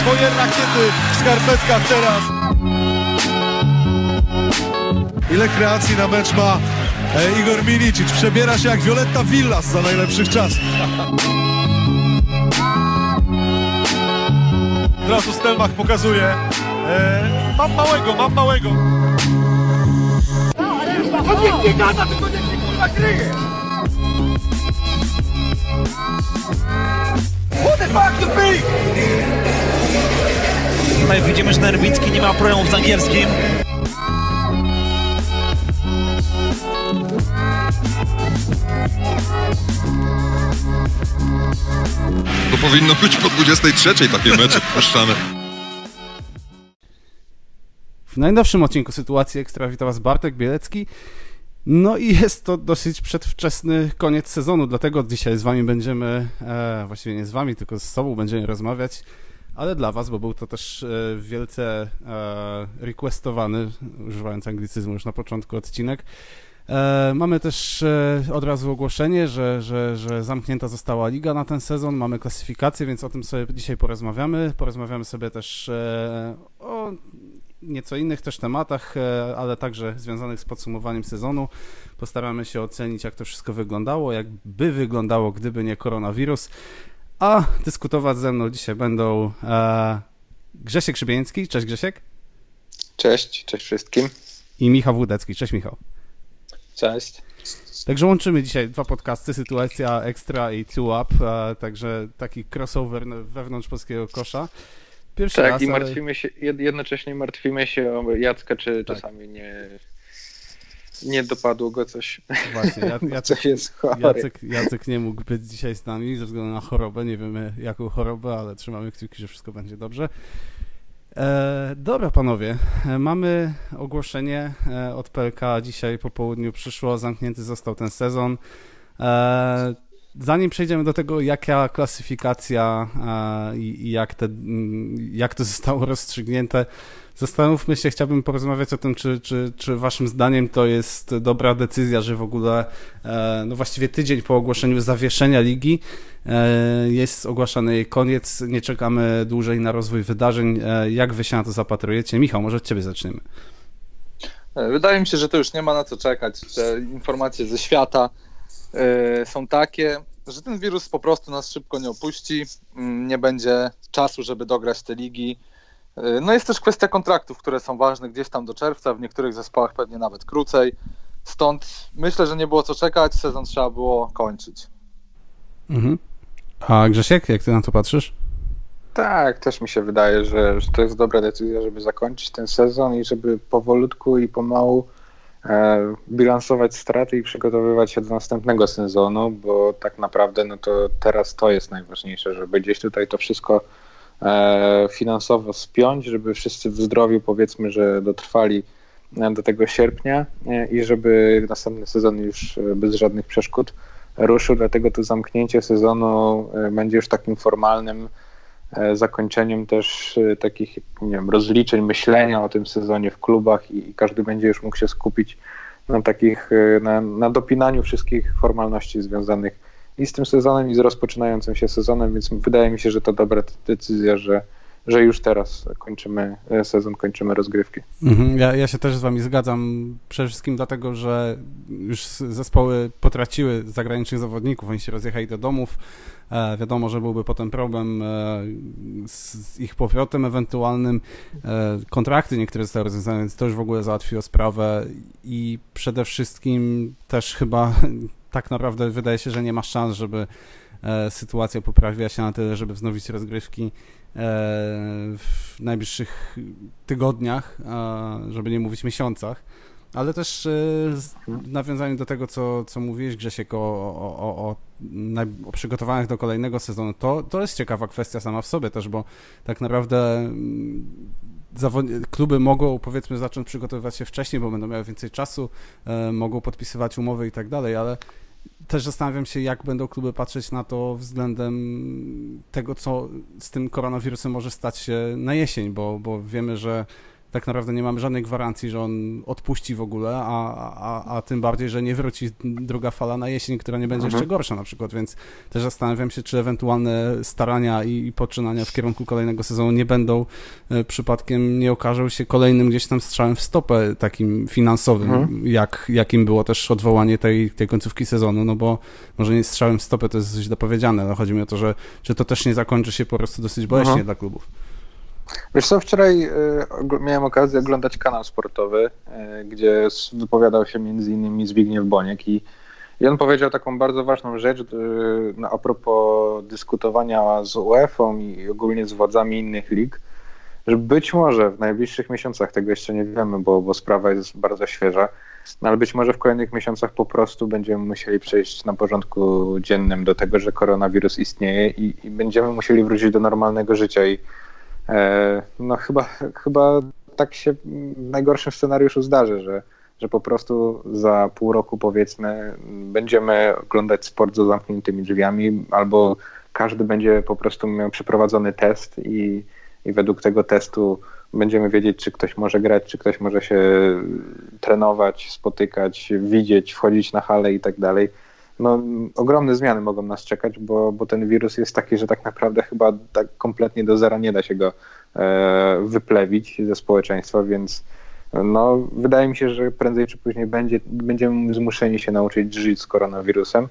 swoje rakiety w skarpetkach teraz. Ile kreacji na mecz ma e, Igor Milicic. Przebiera się jak Violetta Villas za najlepszych czasów. Teraz Stelmach pokazuje. E, mam małego, mam małego. On niech nie gada, tylko niech nie kurwa kryje! What the fuck you think? Tutaj widzimy, że Nerwicki nie ma problemów z angielskim. To powinno być po 23 takie mecze puszczane. W najnowszym odcinku Sytuacji Ekstra wita Was Bartek Bielecki. No i jest to dosyć przedwczesny koniec sezonu, dlatego dzisiaj z Wami będziemy, e, właściwie nie z Wami, tylko z sobą będziemy rozmawiać, ale dla Was, bo był to też e, wielce e, requestowany, używając anglicyzmu już na początku odcinek. E, mamy też od razu ogłoszenie, że, że, że zamknięta została liga na ten sezon, mamy klasyfikację, więc o tym sobie dzisiaj porozmawiamy. Porozmawiamy sobie też o nieco innych też tematach, ale także związanych z podsumowaniem sezonu. Postaramy się ocenić, jak to wszystko wyglądało, jak by wyglądało, gdyby nie koronawirus. A dyskutować ze mną dzisiaj będą e, Grzesiek Szybieński, cześć Grzesiek, Cześć, cześć wszystkim. i Michał Wódecki, cześć Michał. Cześć. Także łączymy dzisiaj dwa podcasty, Sytuacja Extra i Two Up, e, także taki crossover wewnątrz polskiego kosza. Pierwszy Tak, raz, i ale- martwimy się, jed- jednocześnie martwimy się o Jacka, czy Tak. czasami nie, nie dopadło go coś, Właśnie, Ja- Jacek. Jacek, Jacek nie mógł być dzisiaj z nami ze względu na chorobę. Nie wiemy jaką chorobę, ale trzymamy kciuki, że wszystko będzie dobrze. E, dobra, panowie. E, mamy ogłoszenie e, od PLK. Dzisiaj po południu przyszło. Zamknięty został ten sezon. E, zanim przejdziemy do tego, jaka klasyfikacja e, i, jak, te, mm, jak to zostało rozstrzygnięte, Zastanówmy się, chciałbym porozmawiać o tym, czy, czy, czy waszym zdaniem to jest dobra decyzja, że w ogóle e, no właściwie tydzień po ogłoszeniu zawieszenia ligi e, jest ogłaszany jej koniec, nie czekamy dłużej na rozwój wydarzeń. Jak wy się na to zapatrujecie? Michał, może od ciebie zaczniemy. Wydaje mi się, że to już nie ma na co czekać. Te informacje ze świata są takie, że ten wirus po prostu nas szybko nie opuści. Mm, Nie będzie czasu, żeby dograć te ligi. Y, no jest też kwestia kontraktów, które są ważne gdzieś tam do czerwca, w niektórych zespołach pewnie nawet krócej. Stąd myślę, że nie było co czekać, sezon trzeba było kończyć. Mhm. A Grzesiek, jak ty na to patrzysz? Tak, też mi się wydaje, że, że to jest dobra decyzja, żeby zakończyć ten sezon i żeby powolutku i pomału e, bilansować straty i przygotowywać się do następnego sezonu, bo tak naprawdę no to teraz to jest najważniejsze, żeby gdzieś tutaj to wszystko e, finansowo spiąć, żeby wszyscy w zdrowiu powiedzmy, że dotrwali e, do tego sierpnia e, i żeby następny sezon już e, bez żadnych przeszkód ruszył, dlatego to zamknięcie sezonu e, będzie już takim formalnym e, zakończeniem też e, takich nie wiem, rozliczeń, myślenia o tym sezonie w klubach i, każdy będzie już mógł się skupić na takich, e, na, na dopinaniu wszystkich formalności związanych i z tym sezonem i z rozpoczynającym się sezonem, więc wydaje mi się, że to dobra decyzja, że, że już teraz kończymy e, sezon, kończymy rozgrywki. Mhm, Ja, ja się też z wami zgadzam, przede wszystkim dlatego, że już zespoły potraciły zagranicznych zawodników, oni się rozjechali do domów. E, wiadomo, że byłby potem problem e, z, ich powrotem ewentualnym. E, kontrakty niektóre zostały rozwiązane, więc to już w ogóle załatwiło sprawę i przede wszystkim też chyba tak naprawdę wydaje się, że nie ma szans, żeby sytuacja poprawiła się na tyle, żeby wznowić rozgrywki w najbliższych tygodniach, żeby nie mówić miesiącach. Ale też e, w nawiązaniu do tego, co, co mówiłeś, Grzesiek, o, o, o, o, o przygotowanych do kolejnego sezonu, to, to jest ciekawa kwestia sama w sobie też, bo tak naprawdę mm, kluby mogą powiedzmy zacząć przygotowywać się wcześniej, bo będą miały więcej czasu, e, mogą podpisywać umowy i tak dalej, ale też zastanawiam się, jak będą kluby patrzeć na to względem tego, co z tym koronawirusem może stać się na jesień, bo, bo wiemy, że tak naprawdę nie mamy żadnej gwarancji, że on odpuści w ogóle, a, a, a tym bardziej, że nie wróci druga fala na jesień, która nie będzie Mhm. jeszcze gorsza na przykład, więc też zastanawiam się, czy ewentualne starania i, i poczynania w kierunku kolejnego sezonu nie będą e, przypadkiem, nie okażą się kolejnym gdzieś tam strzałem w stopę takim finansowym, Mhm. jak, jakim było też odwołanie tej, tej końcówki sezonu, no bo może nie strzałem w stopę, to jest źle powiedziane, ale chodzi mi o to, że, że to też nie zakończy się po prostu dosyć boleśnie Mhm. dla klubów. Wiesz co, wczoraj ogl- miałem okazję oglądać kanał sportowy, y, gdzie wypowiadał się między innymi Zbigniew Boniek i, i on powiedział taką bardzo ważną rzecz no, a propos dyskutowania z UEFA i ogólnie z władzami innych lig, że być może w najbliższych miesiącach, tego jeszcze nie wiemy, bo, bo sprawa jest bardzo świeża, no, ale być może w kolejnych miesiącach po prostu będziemy musieli przejść na porządku dziennym do tego, że koronawirus istnieje i, i będziemy musieli wrócić do normalnego życia i E, No chyba, chyba tak się w najgorszym scenariuszu zdarzy, że, że po prostu za pół roku powiedzmy będziemy oglądać sport za zamkniętymi drzwiami albo każdy będzie po prostu miał przeprowadzony test i, i według tego testu będziemy wiedzieć, czy ktoś może grać, czy ktoś może się trenować, spotykać, widzieć, wchodzić na halę i tak dalej. No, ogromne zmiany mogą nas czekać, bo, bo ten wirus jest taki, że tak naprawdę chyba tak kompletnie do zera nie da się go e, wyplewić ze społeczeństwa, więc no, wydaje mi się, że prędzej czy później będzie, będziemy zmuszeni się nauczyć żyć z koronawirusem.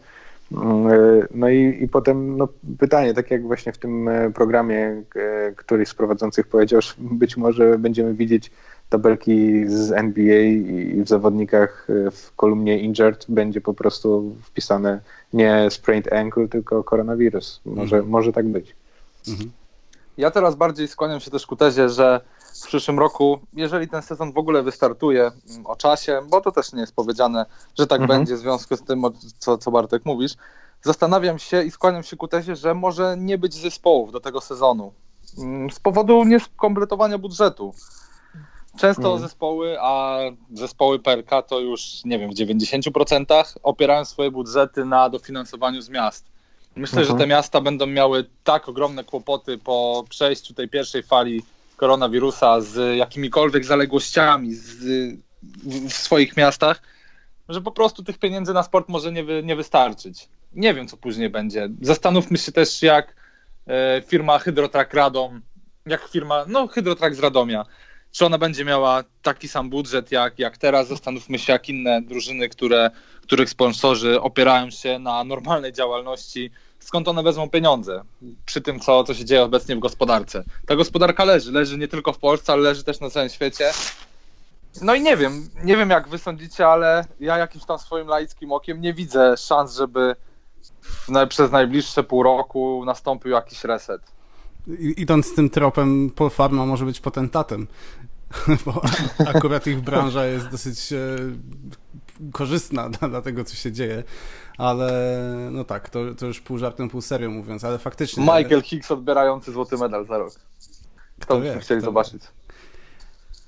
Mm, e, No i, i potem no, pytanie, tak jak właśnie w tym e, programie e, któryś z prowadzących powiedział, że być może będziemy widzieć tabelki z NBA i w zawodnikach e, w kolumnie injured będzie po prostu wpisane nie sprained ankle, tylko koronawirus. Może, może tak być. Ja teraz bardziej skłaniam się też ku tezie, że w przyszłym roku, jeżeli ten sezon w ogóle wystartuje mm, o czasie, bo to też nie jest powiedziane, że tak Mhm. będzie w związku z tym, co, co Bartek mówisz, zastanawiam się i skłaniam się ku tezie, że może nie być zespołów do tego sezonu. Mm, Z powodu nieskompletowania budżetu. Często Mhm. zespoły, a zespoły PRK to już, nie wiem, w 90% opierają swoje budżety na dofinansowaniu z miast. Myślę, Mhm. że te miasta będą miały tak ogromne kłopoty po przejściu tej pierwszej fali koronawirusa z jakimikolwiek zaległościami z, w, w swoich miastach, że po prostu tych pieniędzy na sport może nie, wy, nie wystarczyć. Nie wiem, co później będzie. Zastanówmy się też, jak e, firma Hydrotrack Radom, jak firma, no Hydrotrack z Radomia, czy ona będzie miała taki sam budżet jak, jak teraz? Zastanówmy się, jak inne drużyny, które, których sponsorzy opierają się na normalnej działalności, skąd one wezmą pieniądze przy tym, co, co się dzieje obecnie w gospodarce. Ta gospodarka leży, leży nie tylko w Polsce, ale leży też na całym świecie. No i nie wiem, nie wiem jak wy sądzicie, ale ja jakimś tam swoim laickim okiem nie widzę szans, żeby w, przez najbliższe pół roku nastąpił jakiś reset. Idąc tym tropem, Paul Farma może być potentatem, bo akurat ich branża jest dosyć e, korzystna dla, dla tego, co się dzieje, ale no tak, to, to już pół żartem, pół serio mówiąc, ale faktycznie... Michael Hicks odbierający złoty medal za rok. Kto To byśmy wie, chcieli kto zobaczyć.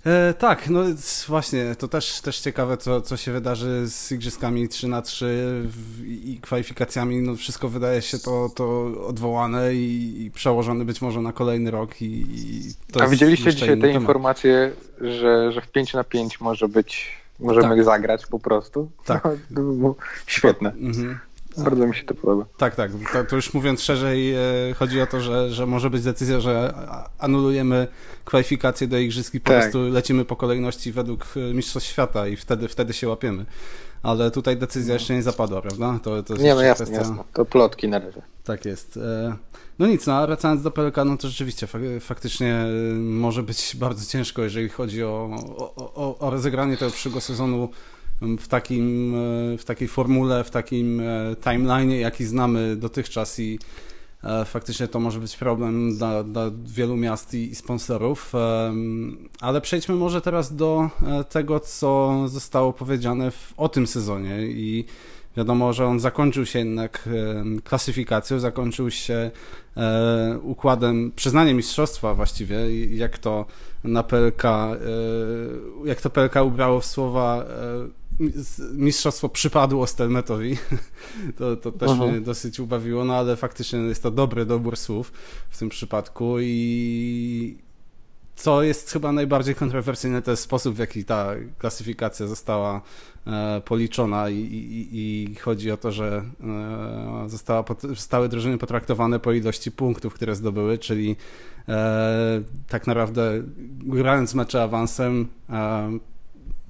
E, tak, no właśnie, to też, też ciekawe, co, co się wydarzy z igrzyskami 3 na 3 w, i kwalifikacjami. No wszystko wydaje się to, to odwołane i, i przełożone być może na kolejny rok. I, i A widzieliście dzisiaj te temat. informacje, że, że w 5 na 5 może być, możemy Tak. zagrać po prostu? Tak. No, to było świetne. Mhm. Bardzo mi się to podoba. Tak, tak. To, to już mówiąc szerzej, e, chodzi o to, że, że może być decyzja, że anulujemy kwalifikacje do igrzysk i po Tak. prostu lecimy po kolejności według e, Mistrzostw Świata i wtedy, wtedy się łapiemy. Ale tutaj decyzja jeszcze nie zapadła, prawda? To, to jest Nie, no jasne, jasne. To plotki na razie. Tak jest. E, No nic, no a wracając do PLK, no to rzeczywiście fak- faktycznie może być bardzo ciężko, jeżeli chodzi o, o, o, o rozegranie tego przyszłego sezonu w, takim, e, w takiej formule, w takim e, timeline, jaki znamy dotychczas i e, faktycznie to może być problem dla, dla wielu miast i, i sponsorów. Ale przejdźmy może teraz do tego, co zostało powiedziane w, o tym sezonie i Wiadomo, że on zakończył się jednak klasyfikacją, zakończył się układem, przyznaniem mistrzostwa właściwie, jak to na PLK, jak to PLK ubrało w słowa mistrzostwo przypadło Stelmetowi. To, to też Mhm. mnie dosyć ubawiło, no ale faktycznie jest to dobry dobór słów w tym przypadku i co jest chyba najbardziej kontrowersyjne, to jest sposób, w jaki ta klasyfikacja została e, policzona i, i, i, chodzi o to, że e, została, zostały drużyny potraktowane po ilości punktów, które zdobyły, czyli e, tak naprawdę grając mecze awansem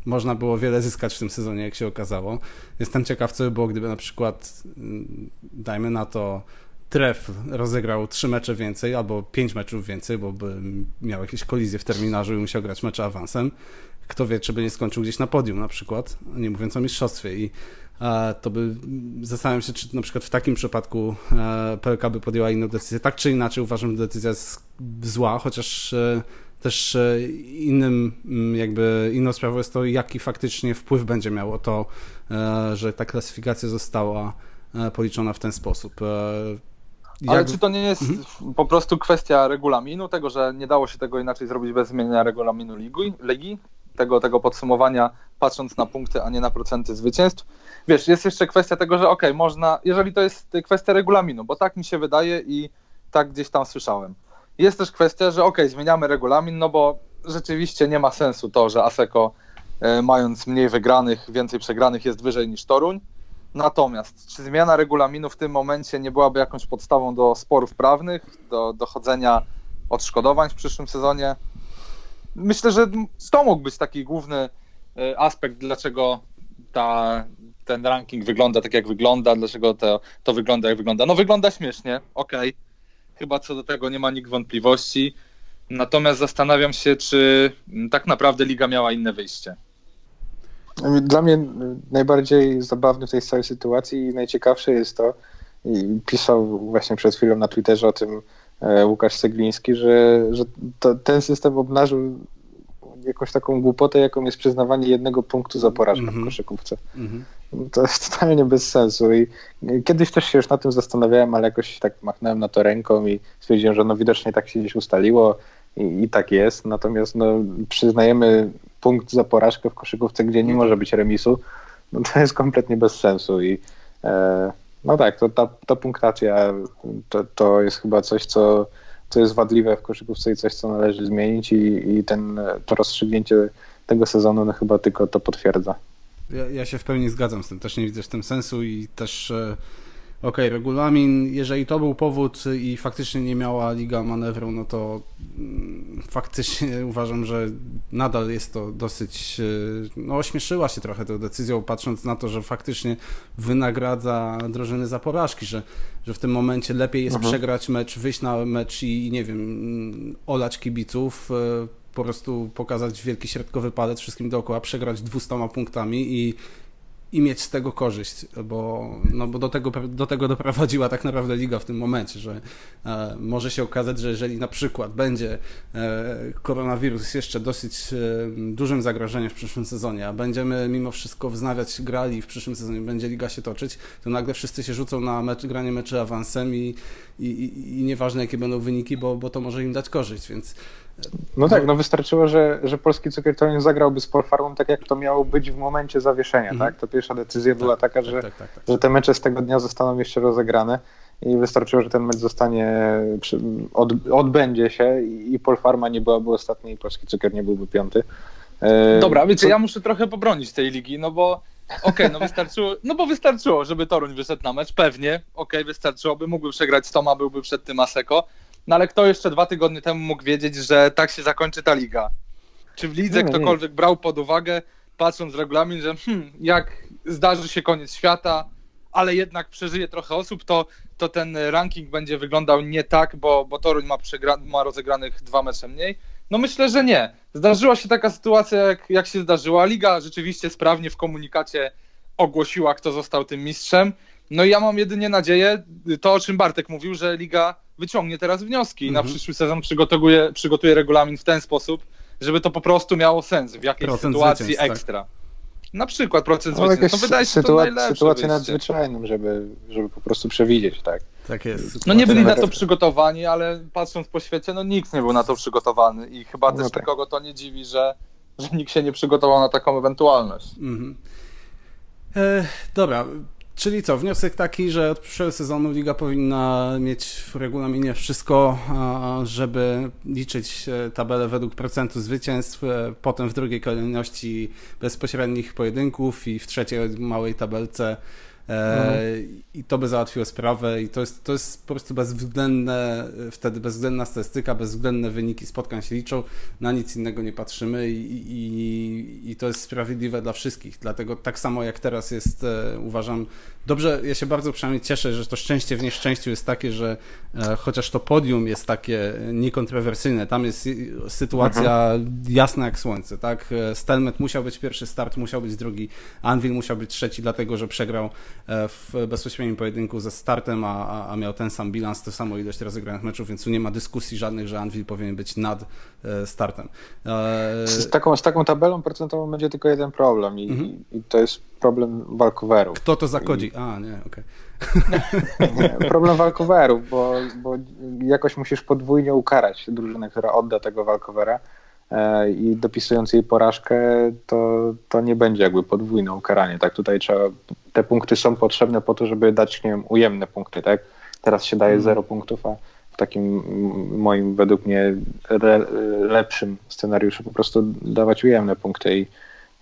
można było wiele zyskać w tym sezonie, jak się okazało. Jestem ciekaw, co by było, gdyby na przykład, mm, dajmy na to, Tref rozegrał trzy mecze więcej albo pięć meczów więcej, bo by miał jakieś kolizje w terminarzu i musiał grać mecze awansem. Kto wie, czy by nie skończył gdzieś na podium na przykład, nie mówiąc o mistrzostwie i e, to by zastanawiam się, czy na przykład w takim przypadku e, PLK by podjęła inną decyzję. Tak czy inaczej uważam, że decyzja jest zła, chociaż e, też innym, jakby inną sprawą jest to, jaki faktycznie wpływ będzie miało to, że ta klasyfikacja została policzona w ten sposób. Ale czy to nie jest mhm. po prostu kwestia regulaminu, tego, że nie dało się tego inaczej zrobić bez zmienienia regulaminu ligi, ligi tego, tego podsumowania, patrząc na punkty, a nie na procenty zwycięstw? Wiesz, jest jeszcze kwestia tego, że ok, można, jeżeli to jest kwestia regulaminu, bo tak mi się wydaje i tak gdzieś tam słyszałem. Jest też kwestia, że ok, zmieniamy regulamin, no bo rzeczywiście nie ma sensu to, że ASECO e, mając mniej wygranych, więcej przegranych jest wyżej niż Toruń, Natomiast czy zmiana regulaminu w tym momencie nie byłaby jakąś podstawą do sporów prawnych, do dochodzenia odszkodowań w przyszłym sezonie? Myślę, że to mógł być taki główny e, aspekt, dlaczego ta, ten ranking wygląda tak, jak wygląda, dlaczego to, to wygląda, jak wygląda. No wygląda śmiesznie, okej. Okay. Chyba co do tego nie ma nikt wątpliwości. Natomiast zastanawiam się, czy tak naprawdę liga miała inne wyjście. Dla mnie najbardziej zabawne w tej całej sytuacji i najciekawsze jest to, i pisał właśnie przed chwilą na Twitterze o tym e, Łukasz Segliński, że, że to, ten system obnażył jakąś taką głupotę, jaką jest przyznawanie jednego punktu za porażkę mm -hmm. w mhm. koszykówce. Mm -hmm. To jest totalnie bez sensu i kiedyś też się już na tym zastanawiałem, ale jakoś tak machnąłem na to ręką i stwierdziłem, że no widocznie tak się gdzieś ustaliło i, i tak jest, natomiast no, przyznajemy punkt za porażkę w koszykówce, gdzie nie może być remisu, no to jest kompletnie bez sensu i e, no tak, to ta, ta punktacja to, to jest chyba coś, co, co jest wadliwe w koszykówce i coś, co należy zmienić i, i ten, to rozstrzygnięcie tego sezonu no chyba tylko to potwierdza. Ja, ja się w pełni zgadzam z tym, też nie widzę w tym sensu i też e, ok, regulamin, jeżeli to był powód i faktycznie nie miała liga manewru, no to mm, faktycznie uważam, że nadal jest to dosyć, e, no ośmieszyła się trochę tą decyzją, patrząc na to, że faktycznie wynagradza drużyny za porażki, że, że w tym momencie lepiej jest mhm. przegrać mecz, wyjść na mecz i nie wiem, mm, olać kibiców, e, po prostu pokazać wielki środkowy palec wszystkim dookoła, przegrać 200 punktami i i mieć z tego korzyść, bo, no bo do, tego, do tego doprowadziła tak naprawdę liga w tym momencie, że e, może się okazać, że jeżeli na przykład będzie e, koronawirus jeszcze dosyć e, dużym zagrożeniem w przyszłym sezonie, a będziemy mimo wszystko wznawiać grali w przyszłym sezonie, będzie liga się toczyć, to nagle wszyscy się rzucą na mecz, granie meczy awansem i, i, i, nieważne jakie będą wyniki, bo, bo to może im dać korzyść, więc no tak, no wystarczyło, że, że polski cukier to nie zagrałby z Polfarmą tak, jak to miało być w momencie zawieszenia, mm. tak? To pierwsza decyzja tak, była taka, tak, że, tak, tak, tak, że te mecze z tego dnia zostaną jeszcze rozegrane i wystarczyło, że ten mecz zostanie, od, odbędzie się i Polfarma nie byłaby ostatni i polski cukier nie byłby piąty. E, Dobra, wiecie, ja muszę trochę pobronić tej ligi, no bo okej, okay, no wystarczyło, no bo wystarczyło, żeby Toruń wyszedł na mecz, pewnie, okej, okay, wystarczyłoby, mógłby przegrać z Toma, byłby przed tym Aseko, no ale kto jeszcze dwa tygodnie temu mógł wiedzieć, że tak się zakończy ta liga? Czy w lidze ktokolwiek nie. brał pod uwagę, patrząc regulamin, że hmm, jak zdarzy się koniec świata, ale jednak przeżyje trochę osób, to, to ten ranking będzie wyglądał nie tak, bo, bo Toruń ma, przegra- ma rozegranych dwa mecze mniej. No myślę, że nie. Zdarzyła się taka sytuacja, jak, jak się zdarzyła. Liga rzeczywiście sprawnie w komunikacie ogłosiła, kto został tym mistrzem. No i ja mam jedynie nadzieję, to o czym Bartek mówił, że Liga wyciągnie teraz wnioski i na mhm. przyszły sezon przygotuje, przygotuje regulamin w ten sposób, żeby to po prostu miało sens w jakiejś procent sytuacji tak. ekstra. Tak. Na przykład procent no, zwycięstw. No wydaje się sytuac- to Sytuację nadzwyczajną, żeby, żeby po prostu przewidzieć, tak? Tak jest. No nie byli na to przygotowani, ale patrząc po świecie, no nikt nie był na to przygotowany i chyba no też tak. nikogo to nie dziwi, że, że nikt się nie przygotował na taką ewentualność. Mhm. E, dobra, Czyli co, wniosek taki, że od przyszłego sezonu liga powinna mieć w regulaminie wszystko, żeby liczyć e, tabelę według procentu zwycięstw, e, potem w drugiej kolejności bezpośrednich pojedynków i w trzeciej małej tabelce Mhm. I to by załatwiło sprawę i to jest, to jest po prostu bezwzględne, wtedy bezwzględna statystyka, bezwzględne wyniki spotkań się liczą, na nic innego nie patrzymy i, i, i to jest sprawiedliwe dla wszystkich. Dlatego tak samo jak teraz jest, e, uważam, dobrze, ja się bardzo przynajmniej cieszę, że to szczęście w nieszczęściu jest takie, że e, chociaż to podium jest takie niekontrowersyjne, tam jest sytuacja mhm. jasna jak słońce, tak? E, Stelmet musiał być pierwszy start, musiał być drugi, Anvil musiał być trzeci, dlatego że przegrał E, w bezpośrednim pojedynku ze startem, a, a miał ten sam bilans, tę samą ilość rozegranych meczów, więc tu nie ma dyskusji żadnych, że Anvil powinien być nad e, startem. E, z taką, z taką tabelą procentową będzie tylko jeden problem i, mhm. i to jest problem walkowerów. Kto to zakodzi? A, nie, okej. Okay. problem walkowerów, bo, bo jakoś musisz podwójnie ukarać drużynę, która odda tego walkowera E, i dopisując jej porażkę, to, to nie będzie jakby podwójne ukaranie. Tak, tutaj trzeba, te punkty są potrzebne po to, żeby dać, nie wiem, ujemne punkty, tak? Teraz się daje 0 mhm. punktów, a w takim moim, według mnie, lepszym scenariuszu po prostu dawać ujemne punkty i,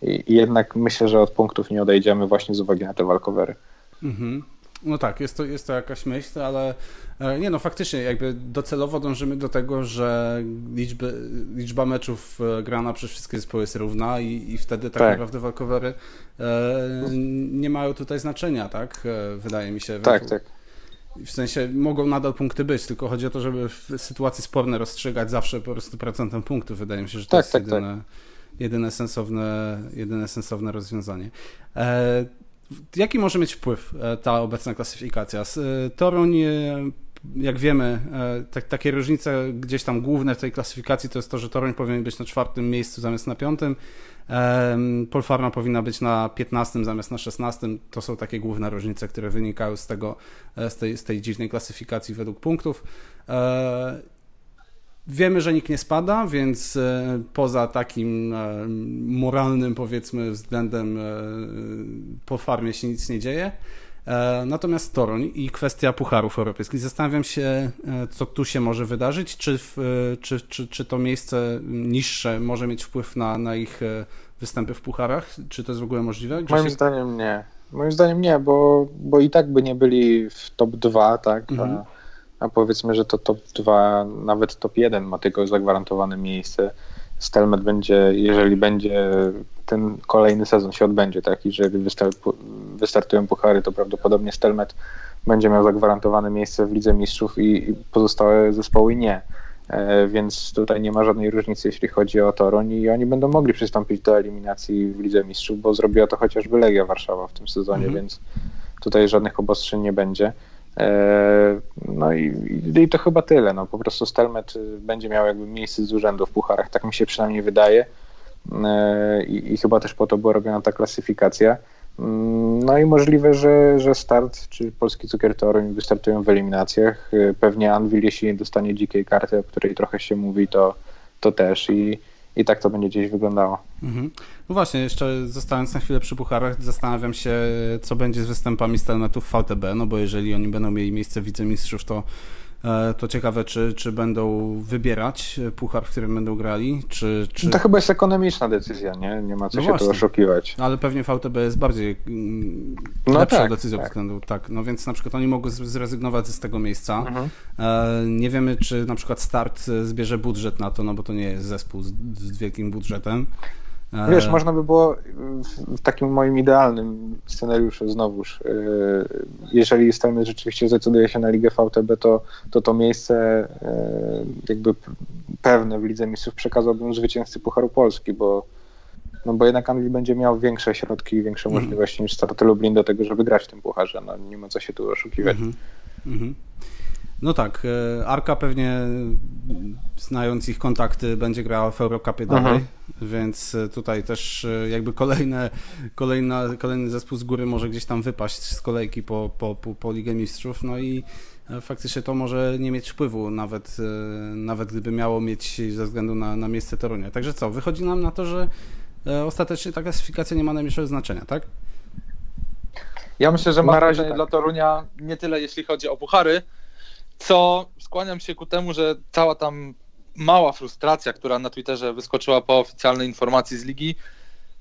i, i jednak myślę, że od punktów nie odejdziemy właśnie z uwagi na te walkowery. Mhm. No tak, jest to, jest to jakaś myśl, ale e, nie no, faktycznie jakby docelowo dążymy do tego, że liczby, liczba meczów e, grana przez wszystkie zespoły jest równa i, i wtedy tak, tak. naprawdę walkowery e, nie mają tutaj znaczenia, tak? E, wydaje mi się. Tak, tak. W sensie mogą nadal punkty być, tylko chodzi o to, żeby w sytuacji sporne rozstrzygać zawsze po prostu procentem punktów. Wydaje mi się, że to tak, jest tak, jedyne, tak. jedyne, sensowne, jedyne sensowne rozwiązanie. E, Jaki może mieć wpływ e, ta obecna klasyfikacja? E, Toruń, e, jak wiemy, tak, takie różnice gdzieś tam główne w tej klasyfikacji to jest to, że Toruń powinien być na czwartym miejscu zamiast na piątym. Polfarma powinna być na 15 zamiast na 16. To są takie główne różnice, które wynikały z, tego, z, tej, z tej dziwnej klasyfikacji według punktów. Wiemy, że nikt nie spada, więc e, poza takim e, moralnym, powiedzmy, względem e, po farmie się nic nie dzieje. Natomiast Toruń i kwestia Pucharów Europejskich. Zastanawiam się, co tu się może wydarzyć. Czy, czy, czy, czy to miejsce niższe może mieć wpływ na, na ich występy w Pucharach? Czy to jest w ogóle możliwe? Moim się... zdaniem nie. Moim zdaniem nie, bo, bo i tak by nie byli w top 2, tak? Mhm a powiedzmy, że to top 2, nawet top 1 ma tylko zagwarantowane miejsce. Stelmet będzie, jeżeli będzie ten kolejny sezon się odbędzie, tak, jeżeli wystartują puchary, to prawdopodobnie Stelmet będzie miał zagwarantowane miejsce w Lidze Mistrzów i pozostałe zespoły nie. E, więc tutaj nie ma żadnej różnicy, jeśli chodzi o Toruń i oni będą mogli przystąpić do eliminacji w Lidze Mistrzów, bo zrobiła to chociażby Legia Warszawa w tym sezonie, mhm. więc tutaj żadnych obostrzeń nie będzie. E, no i, i to chyba tyle. No, po prostu Stelmet y, będzie miał jakby miejsce z urzędu w pucharach, tak mi się przynajmniej wydaje. E, I, i chyba też po to była robiona ta klasyfikacja. Mm, no i możliwe, że, że start, czy polski cukier Toruń wystartują w eliminacjach. E, pewnie Anvil, jeśli nie dostanie dzikiej karty, o której trochę się mówi, to, to też. I, i tak to będzie gdzieś wyglądało. Mhm. No właśnie, jeszcze zostając na chwilę przy Pucharach, zastanawiam się, co będzie z występami Stelmetów VTB, no bo jeżeli oni będą mieli miejsce wicemistrzów, to to ciekawe, czy, czy będą wybierać puchar, w którym będą grali, czy... czy... To chyba jest ekonomiczna decyzja, nie? Nie ma co no się właśnie. tu oszukiwać. Ale pewnie VTB jest bardziej mm, no lepszą tak, decyzją tak. względu, tak. No więc na przykład oni mogą zrezygnować z tego miejsca. Mhm. E, nie wiemy, czy na przykład Start zbierze budżet na to, no bo to nie jest zespół z, z wielkim budżetem. Wiesz, można by było w takim moim idealnym scenariuszu znowuż, e, jeżeli Stany rzeczywiście zdecyduje się na Ligę VTB, to to, to miejsce e, jakby pewne w Lidze Mistrzów przekazałbym zwycięzcy Pucharu Polski, bo no bo jednak Anglii będzie miał większe środki i większe mm. możliwości niż Start Lublin do tego, żeby grać w tym pucharze. No nie ma co się tu oszukiwać. Mm -hmm. No tak, e, Arka pewnie znając ich kontakty będzie grała w Eurocupie dalej, więc e, tutaj też e, jakby kolejne, kolejna, kolejny zespół z góry może gdzieś tam wypaść z kolejki po, po, po, po Ligę Mistrzów, no i faktycznie to może nie mieć wpływu, nawet, nawet gdyby miało mieć ze względu na, na miejsce Torunia. Także co, wychodzi nam na to, że ostatecznie ta klasyfikacja nie ma najmniejszego znaczenia, tak? Ja myślę, że Na ma razie znaczenie tak. dla Torunia nie tyle jeśli chodzi o puchary, co skłaniam się ku temu, że cała tam mała frustracja, która na Twitterze wyskoczyła po oficjalnej informacji z ligi,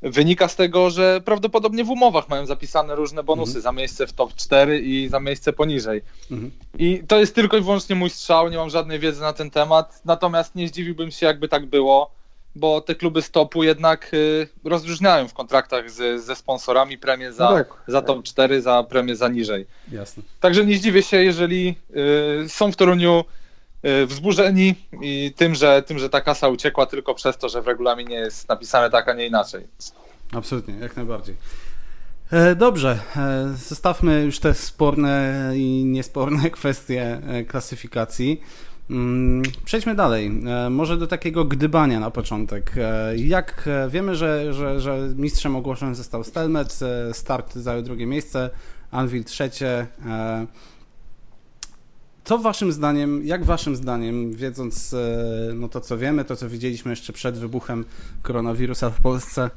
wynika z tego, że prawdopodobnie w umowach mają zapisane różne bonusy za miejsce w top 4 i za miejsce poniżej. Mhm. I to jest tylko i wyłącznie mój strzał, nie mam żadnej wiedzy na ten temat, natomiast nie zdziwiłbym się, jakby tak było, bo te kluby stopu jednak y, rozróżniają w kontraktach z, ze sponsorami premie za, No tak. za top 4, za premię za niżej. Jasne. Także nie zdziwię się, jeżeli y, są w Toruniu y, wzburzeni i tym że, tym, że ta kasa uciekła tylko przez to, że w regulaminie jest napisane tak, a nie inaczej. Absolutnie, jak najbardziej. E, Dobrze, e, zostawmy już te sporne i niesporne kwestie e, klasyfikacji. Mm, Przejdźmy dalej. E, Może do takiego gdybania na początek. E, Jak e, wiemy, że, że, że mistrzem ogłoszony został Stelmet, Start zajął drugie miejsce, Anvil trzecie. Co waszym zdaniem, jak waszym zdaniem, wiedząc no to co wiemy, to co widzieliśmy jeszcze przed wybuchem koronawirusa w Polsce,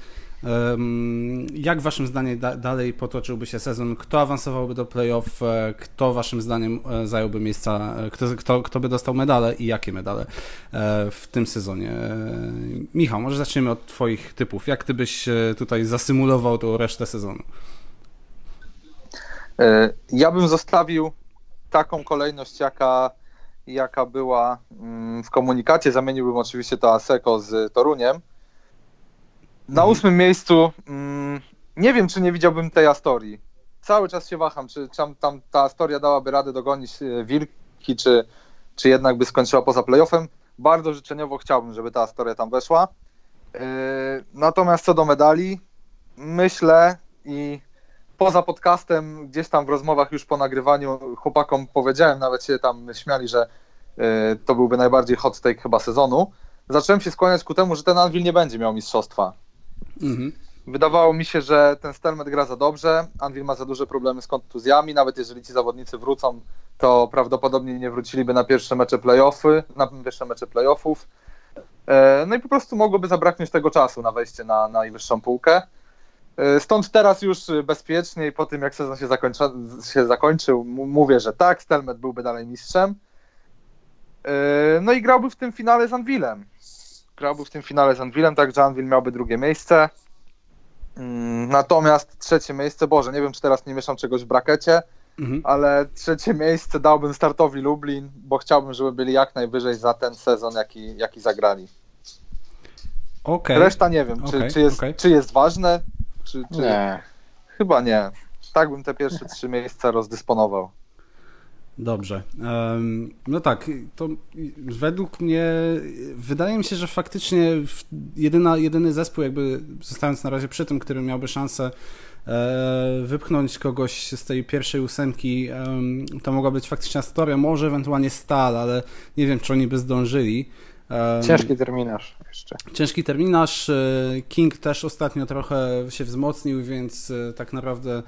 jak waszym zdaniem da, dalej potoczyłby się sezon? Kto awansowałby do playoff? E, Kto waszym zdaniem e, zająłby miejsca? e, Kto, kto, kto by dostał medale i jakie medale w tym sezonie? Michał, może zaczniemy od twoich typów. Jak ty byś tutaj zasymulował tą resztę sezonu? Ja bym zostawił taką kolejność, jaka, jaka była mm, w komunikacie. Zamieniłbym oczywiście to Aseko z Toruniem. Na ósmym miejscu mm, nie wiem, czy nie widziałbym tej Astorii. Cały czas się waham, czy, czy tam, tam ta Astoria dałaby radę dogonić e, Wilki, czy, czy jednak by skończyła poza playoffem. Bardzo życzeniowo chciałbym, żeby ta Astoria tam weszła. Yy, Natomiast co do medali, myślę i poza podcastem, gdzieś tam w rozmowach już po nagrywaniu chłopakom powiedziałem, nawet się tam śmiali, że yy, to byłby najbardziej hot take chyba sezonu. Zacząłem się skłaniać ku temu, że ten Anvil nie będzie miał mistrzostwa. Mhm. Wydawało mi się, że ten Stelmet gra za dobrze, Anvil ma za duże problemy z kontuzjami, nawet jeżeli ci zawodnicy wrócą, to prawdopodobnie nie wróciliby na pierwsze mecze playoffy, na pierwsze mecze playoffów. E, No i po prostu mogłoby zabraknąć tego czasu na wejście na na najwyższą półkę. E, Stąd teraz już bezpiecznie i po tym jak sezon się, zakończa, się zakończył, mówię, że tak, Stelmet byłby dalej mistrzem. E, No i grałby w tym finale z Anvilem. Grałby w tym finale z Anvilem, także Anvil miałby drugie miejsce. Mm, Natomiast trzecie miejsce, Boże, nie wiem czy teraz nie mieszam czegoś w brakecie, Mhm. ale trzecie miejsce dałbym startowi Lublin, bo chciałbym, żeby byli jak najwyżej za ten sezon, jaki, jaki zagrali. Okej. Reszta nie wiem, czy, Okej, czy, jest, okej. czy jest ważne, czy, czy... Nie. Chyba nie. Tak bym te pierwsze trzy miejsca rozdysponował. Dobrze. No tak, to według mnie wydaje mi się, że faktycznie jedyna, jedyny zespół, jakby zostając na razie przy tym, który miałby szansę e, wypchnąć kogoś z tej pierwszej ósemki, em, to mogła być faktycznie Astoria, może ewentualnie Stal, ale nie wiem, czy oni by zdążyli. Ciężki terminarz jeszcze. Ciężki terminarz. e, King też ostatnio trochę się wzmocnił, więc e, tak naprawdę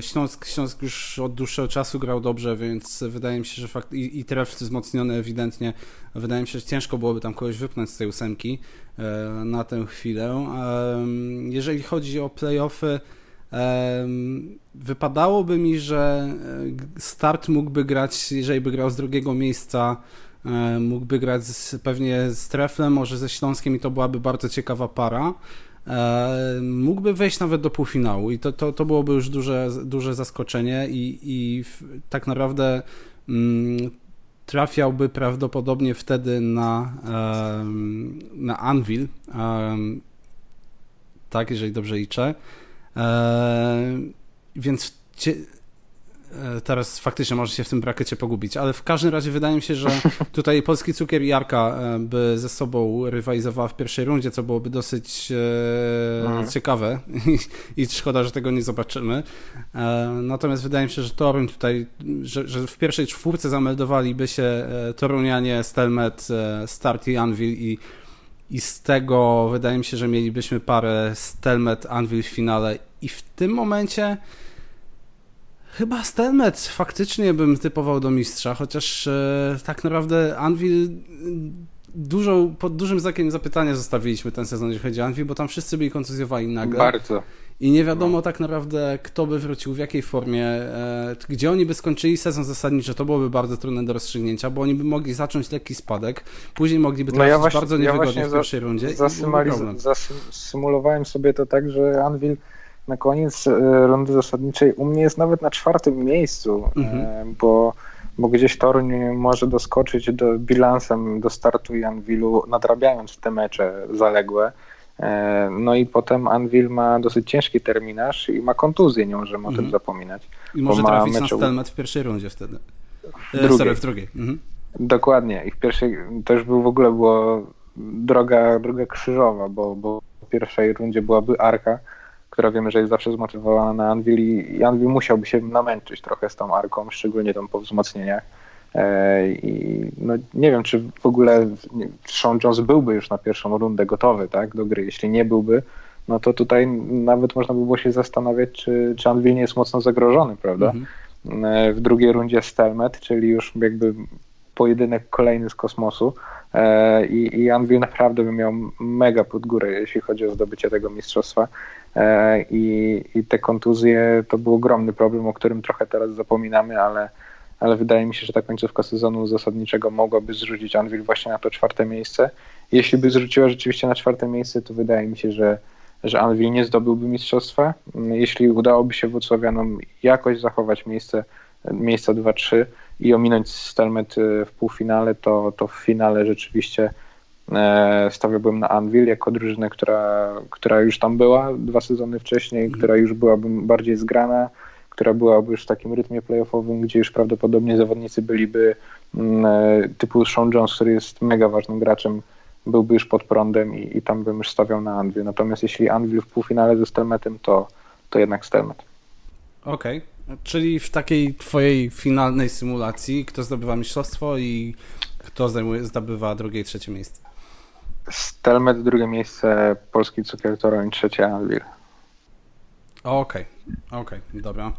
Śląsk, Śląsk już od dłuższego czasu grał dobrze, więc wydaje mi się, że fakt i, i tref wzmocniony ewidentnie. Wydaje mi się, że ciężko byłoby tam kogoś wypnąć z tej ósemki e, na tę chwilę. Jeżeli chodzi o playoffy, wypadałoby mi, że e, start mógłby grać, jeżeli by grał z drugiego miejsca, E, Mógłby grać z, pewnie z Treflem, może ze Śląskiem i to byłaby bardzo ciekawa para. E, Mógłby wejść nawet do półfinału i to, to, to byłoby już duże, duże zaskoczenie i, i tak naprawdę mm, trafiałby prawdopodobnie wtedy na, na Anvil. tak, jeżeli dobrze liczę. E, więc Teraz faktycznie może się w tym brakecie pogubić, ale w każdym razie wydaje mi się, że tutaj Polski Cukier i Jarka e, by ze sobą rywalizowała w pierwszej rundzie, co byłoby dosyć e, Mhm. ciekawe I, i szkoda, że tego nie zobaczymy. E, natomiast wydaje mi się, że Toruń tutaj, że, że w pierwszej czwórce zameldowaliby się e, Torunianie, Stelmet, e, Start i Anvil i i z tego wydaje mi się, że mielibyśmy parę Stelmet Anvil w finale i w tym momencie Chyba Stelmet faktycznie bym typował do mistrza, chociaż e, tak naprawdę Anvil e, dużo, pod dużym znakiem zapytania zostawiliśmy ten sezon, jeżeli chodzi o Anvil, bo tam wszyscy byli kontuzjowani nagle. Bardzo. i nie wiadomo tak naprawdę, kto by wrócił, w jakiej formie, e, gdzie oni by skończyli sezon zasadniczy, to byłoby bardzo trudne do rozstrzygnięcia, bo oni by mogli zacząć lekki spadek, później mogliby No trafić ja właśnie- bardzo ja niewygodnie właśnie w pierwszej rundzie. Zasymulowałem sobie to tak, że Anvil na koniec e, rundy zasadniczej u mnie jest nawet na czwartym miejscu, Mhm. e, bo, bo gdzieś Toruń może doskoczyć do, bilansem do startu i Anvilu, nadrabiając te mecze zaległe. E, No i potem Anvil ma dosyć ciężki terminarz i ma kontuzję, nie możemy o Mhm. tym zapominać. I może trafić na mecze u- stelmet w pierwszej rundzie wtedy. E, drugiej. Sorry, w drugiej. Mhm. Dokładnie. I w pierwszej to już był w ogóle było droga, droga krzyżowa, bo, bo w pierwszej rundzie byłaby Arka, która wiemy, że jest zawsze zmotywowana na Anvil i, Anvil musiałby się namęczyć trochę z tą Arką, szczególnie tą po wzmocnieniach. E, I no, nie wiem, czy w ogóle Sean Jones byłby już na pierwszą rundę gotowy tak, do gry. Jeśli nie byłby, no to tutaj nawet można by było się zastanawiać, czy, czy Anvil nie jest mocno zagrożony, prawda? Mhm. E, w drugiej rundzie Stelmet, czyli już jakby pojedynek kolejny z kosmosu E, i, i Anvil naprawdę by miał mega pod górę, jeśli chodzi o zdobycie tego mistrzostwa i, i te kontuzje to był ogromny problem, o którym trochę teraz zapominamy, ale, ale wydaje mi się, że ta końcówka sezonu zasadniczego mogłaby zrzucić Anvil właśnie na to czwarte miejsce. Jeśli by zrzuciła rzeczywiście na czwarte miejsce, to wydaje mi się, że że Anvil nie zdobyłby mistrzostwa. Jeśli udałoby się Włocławianom jakoś zachować miejsce, miejsca 2-3 i ominąć Stelmet w półfinale, to, to w finale rzeczywiście e, stawiałbym na Anvil jako drużynę, która, która już tam była dwa sezony wcześniej, która już byłaby bardziej zgrana, która byłaby już w takim rytmie playoffowym, gdzie już prawdopodobnie zawodnicy byliby mm, e, typu Sean Jones, który jest mega ważnym graczem, byłby już pod prądem i, i tam bym już stawiał na Anvil. Natomiast jeśli Anvil w półfinale ze Stelmetem, to, to jednak Stelmet. Okej, czyli w takiej twojej finalnej symulacji, kto zdobywa mistrzostwo i kto zajmuje, zdobywa drugie i trzecie miejsce? Stelmet, drugie miejsce, Polski Cukier Toruń, trzecie Anvil. Okej, okej, dobra.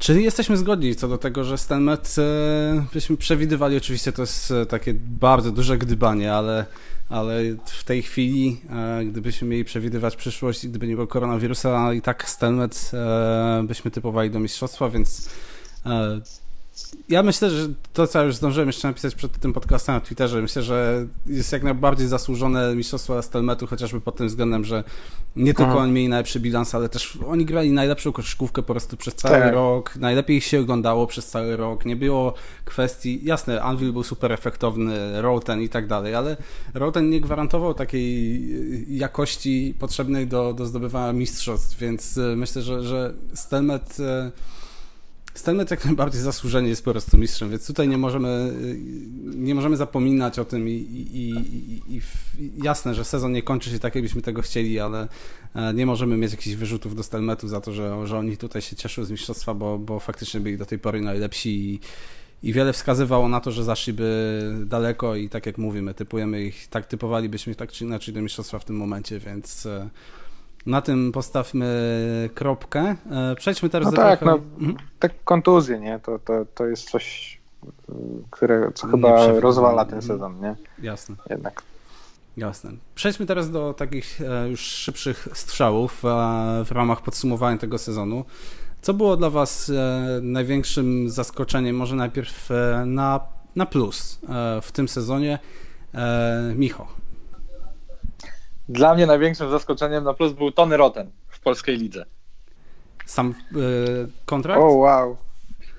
Czyli jesteśmy zgodni co do tego, że Stelmet e, byśmy przewidywali, oczywiście to jest e, takie bardzo duże gdybanie, ale, ale w tej chwili, e, gdybyśmy mieli przewidywać przyszłość, gdyby nie było koronawirusa, i tak Stelmet byśmy typowali do mistrzostwa, więc ja myślę, że to, co już zdążyłem jeszcze napisać przed tym podcastem na Twitterze, myślę, że jest jak najbardziej zasłużone mistrzostwo Stelmetu, chociażby pod tym względem, że nie tylko Mhm. oni mieli najlepszy bilans, ale też oni grali najlepszą koszykówkę po prostu przez cały Tak. rok, najlepiej się oglądało przez cały rok, nie było kwestii, jasne, Anvil był super efektowny, Roten i tak dalej, ale Roten nie gwarantował takiej jakości potrzebnej do, do zdobywania mistrzostw, więc y, myślę, że, że Stelmet y, Stelmet jak najbardziej zasłużenie jest po prostu mistrzem, więc tutaj nie możemy, y, nie możemy zapominać o tym i, i, i, i, jasne, że sezon nie kończy się tak, jakbyśmy tego chcieli, ale e, nie możemy mieć jakichś wyrzutów do Stelmetu za to, że, że oni tutaj się cieszyły z mistrzostwa, bo, bo faktycznie byli do tej pory najlepsi i, i wiele wskazywało na to, że zaszliby daleko i tak jak mówimy, typujemy ich, tak typowalibyśmy tak czy inaczej do mistrzostwa w tym momencie, więc e, na tym postawmy kropkę. E, Przejdźmy teraz No do tak, trochę... no, Mhm. te kontuzje, nie? To, to, to jest coś, które co chyba rozwala ten Mhm. sezon, nie? Jasne. Jednak. Jasne. Przejdźmy teraz do takich e, już szybszych strzałów e, w ramach podsumowania tego sezonu. Co było dla Was największym zaskoczeniem, może najpierw na, na plus w tym sezonie? Micho. Dla mnie największym zaskoczeniem na plus był Tony Roten w polskiej lidze. Sam e, kontrakt? O, wow.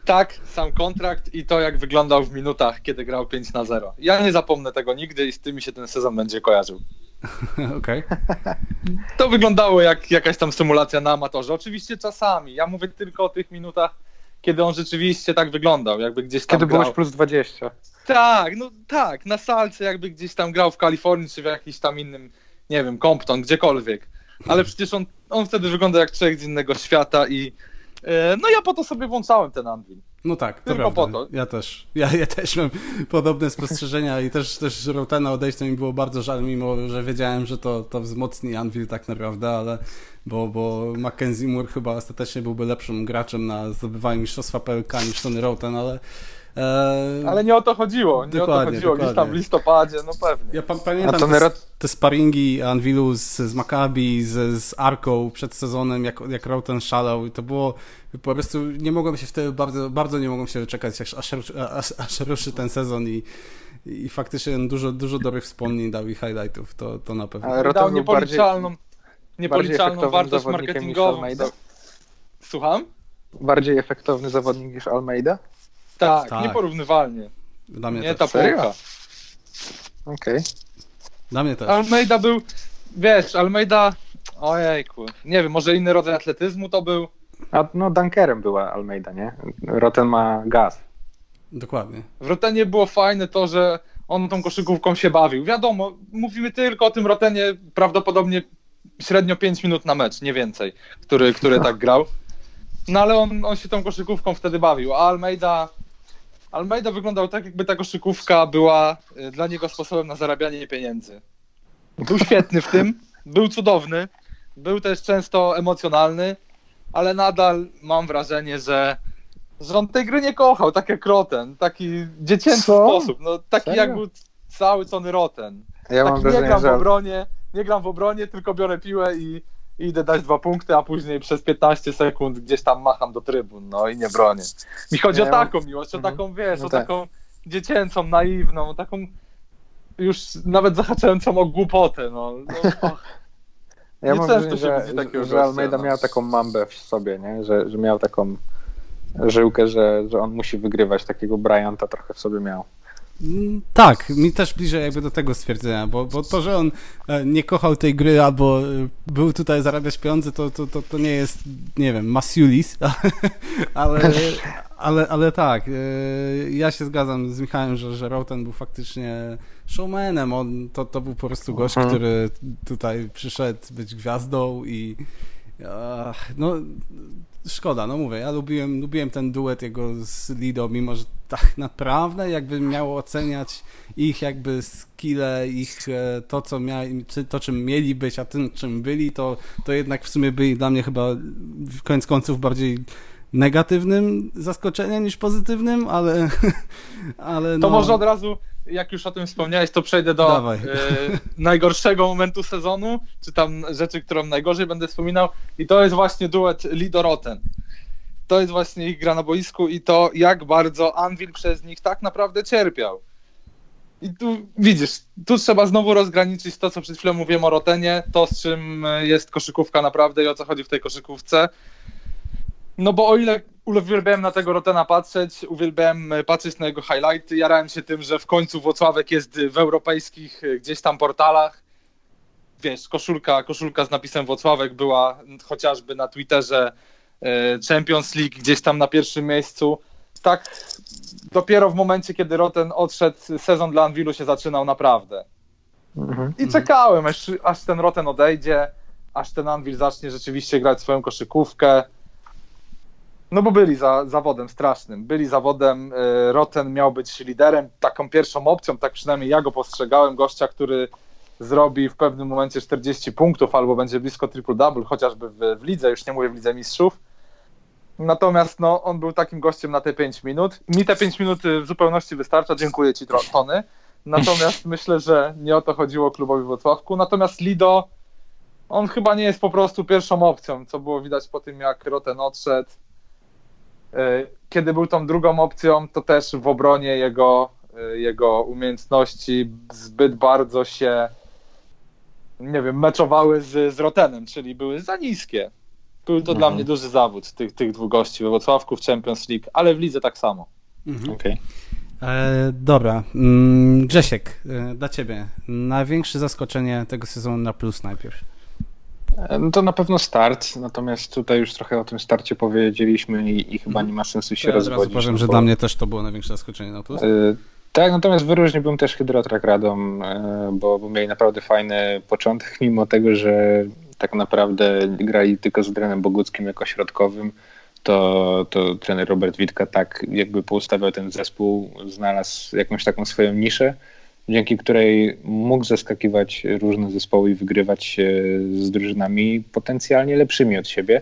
Tak, sam kontrakt i to jak wyglądał w minutach, kiedy grał 5 na 0. Ja nie zapomnę tego nigdy i z tym mi się ten sezon będzie kojarzył. Okej. To wyglądało jak jakaś tam symulacja na amatorze. Oczywiście czasami. Ja mówię tylko o tych minutach, kiedy on rzeczywiście tak wyglądał, jakby gdzieś tam Kiedy grał. byłeś plus 20. Tak, no tak, na salce jakby gdzieś tam grał w Kalifornii, czy w jakimś tam innym, nie wiem, Compton, gdziekolwiek. Ale przecież on, on wtedy wygląda jak człowiek z innego świata i e, no ja po to sobie włączałem ten Anvil. No tak, to Tylko prawda. po to. Ja też. Ja, ja też mam podobne spostrzeżenia i też, też Rotena odejścia mi było bardzo żal, mimo że wiedziałem, że to, to wzmocni Anvil tak naprawdę, ale bo, bo Mackenzie Moore chyba ostatecznie byłby lepszym graczem na zdobywanie mistrzostwa PLK niż Tony Roten, ale E, Ale nie o to chodziło, nie o to Dokładnie, chodziło. Gdzieś tam w dokładnie. listopadzie, no pewnie. Ja pa- pamiętam A to te, te sparingi Anvilu z, z Maccabi, z, z Arką przed sezonem, jak, jak Roten szalał i to było po prostu, nie mogłem się wtedy, bardzo, bardzo nie mogłem się doczekać, aż, aż, aż, aż ruszy ten sezon i, i faktycznie dużo, dużo dobrych wspomnień dał i highlightów, to, to na pewno. Ale dał był bardziej, niepoliczalną, niepoliczalną efektownym wartość marketingową. Słucham? bardziej efektowny zawodnik niż Almeida? Tak, Tak. nieporównywalnie. Dla mnie Nie też. ta półka. Okej. Dla mnie też. Almeida był, wiesz, Almeida, ojejku, nie wiem, może inny rodzaj atletyzmu to był. A no dunkerem była Almeida, nie? Roten ma gaz. Dokładnie. W Rotenie było fajne to, że on tą koszykówką się bawił. Wiadomo, mówimy tylko o tym Rotenie prawdopodobnie średnio 5 minut na mecz, nie więcej, który, który tak grał. No ale on, on się tą koszykówką wtedy bawił, a Almeida, Almeida wyglądał tak, jakby ta koszykówka była y, dla niego sposobem na zarabianie pieniędzy. Był świetny w tym, był cudowny, był też często emocjonalny, ale nadal mam wrażenie, że, że on tej gry nie kochał, tak jak Roten, taki dziecięcy Co? sposób, no taki Serio? jak był cały Tony Roten. Ja tak mam nie wrażenie, gram w że obronie, nie gram w obronie, tylko biorę piłę i idę dać dwa punkty, a później przez 15 sekund gdzieś tam macham do trybun, no i nie bronię. Mi chodzi Ja o mam- taką miłość, o Mhm. taką, wiesz, No o tak. taką dziecięcą, naiwną, taką już nawet zahaczającą o głupotę, no. no. Ja Nie mam często wrażenie, się że, widzi takiego że, że Almeida no. miał taką mambę w sobie, nie? Że, że miał taką żyłkę, że, że on musi wygrywać. Takiego Bryanta trochę w sobie miał. Tak, mi też bliżej jakby do tego stwierdzenia, bo, bo to, że on e, nie kochał tej gry albo e, był tutaj zarabiać pieniądze, to, to, to, to nie jest, nie wiem, Masiulis, ale, ale, ale tak, e, ja się zgadzam z Michałem, że, że Roten był faktycznie showmanem, on, to, to był po prostu gość, Mhm. który tutaj przyszedł być gwiazdą i no szkoda, no mówię, ja lubiłem, lubiłem ten duet jego z Lido, mimo że tak naprawdę jakbym miał oceniać ich jakby skille, ich e, to, co mia, czy to, czym mieli być, a tym, czym byli, to, to jednak w sumie byli dla mnie chyba w koniec końców bardziej negatywnym zaskoczeniem niż pozytywnym, ale, ale To no, może od razu, jak już o tym wspomniałeś, to przejdę do e, najgorszego momentu sezonu, czy tam rzeczy, którą najgorzej będę wspominał i to jest właśnie duet Lido Roten. To jest właśnie ich gra na boisku i to jak bardzo Anvil przez nich tak naprawdę cierpiał. I tu widzisz, tu trzeba znowu rozgraniczyć to, co przed chwilą mówiłem o Rotenie, to z czym jest koszykówka naprawdę i o co chodzi w tej koszykówce. No bo o ile uwielbiałem na tego Rotena patrzeć, uwielbiałem e, patrzeć na jego highlighty, jarałem się tym, że w końcu Włocławek jest w europejskich e, gdzieś tam portalach. Wiesz, koszulka, koszulka z napisem Włocławek była chociażby na Twitterze e, Champions League gdzieś tam na pierwszym miejscu. Tak dopiero w momencie, kiedy Roten odszedł, sezon dla Anwilu się zaczynał naprawdę. Mhm. I czekałem, aż, aż ten Roten odejdzie, aż ten Anvil zacznie rzeczywiście grać swoją koszykówkę. No bo byli za, zawodem strasznym. Byli zawodem. y, Roten miał być liderem, taką pierwszą opcją, tak przynajmniej ja go postrzegałem, gościa, który zrobi w pewnym momencie 40 punktów albo będzie blisko triple-double, chociażby w, w lidze, już nie mówię w lidze mistrzów. Natomiast no, on był takim gościem na te 5 minut. Mi te 5 minut y, w zupełności wystarcza. Dziękuję ci, Tony. Natomiast myślę, że nie o to chodziło klubowi w Wrocławku. Natomiast Lido, on chyba nie jest po prostu pierwszą opcją, co było widać po tym, jak Roten odszedł. Y, Kiedy był tą drugą opcją, to też w obronie jego, y, jego umiejętności zbyt bardzo się, nie wiem, meczowały z, z Rotenem, czyli były za niskie. Był to dla Mhm. mnie duży zawód tych, tych dwóch gości we Wrocławku w Champions League, ale w lidze tak samo. Mhm. Okej. E, dobra. Mm, Grzesiek, e, dla ciebie największe zaskoczenie tego sezonu na plus najpierw. No to na pewno start, natomiast tutaj już trochę o tym starcie powiedzieliśmy i, i chyba nie ma sensu się Ja rozwodzić. powiem, no że bo- dla mnie też to było największe zaskoczenie na plus. Y, Tak, natomiast wyróżniłbym też Hydrotrak Radom, y, bo, bo mieli naprawdę fajny początek, mimo tego, że tak naprawdę grali tylko z Drenem Boguckim jako środkowym, to, to trener Robert Witka tak jakby poustawiał ten zespół, znalazł jakąś taką swoją niszę, dzięki której mógł zaskakiwać różne zespoły i wygrywać się z drużynami potencjalnie lepszymi od siebie.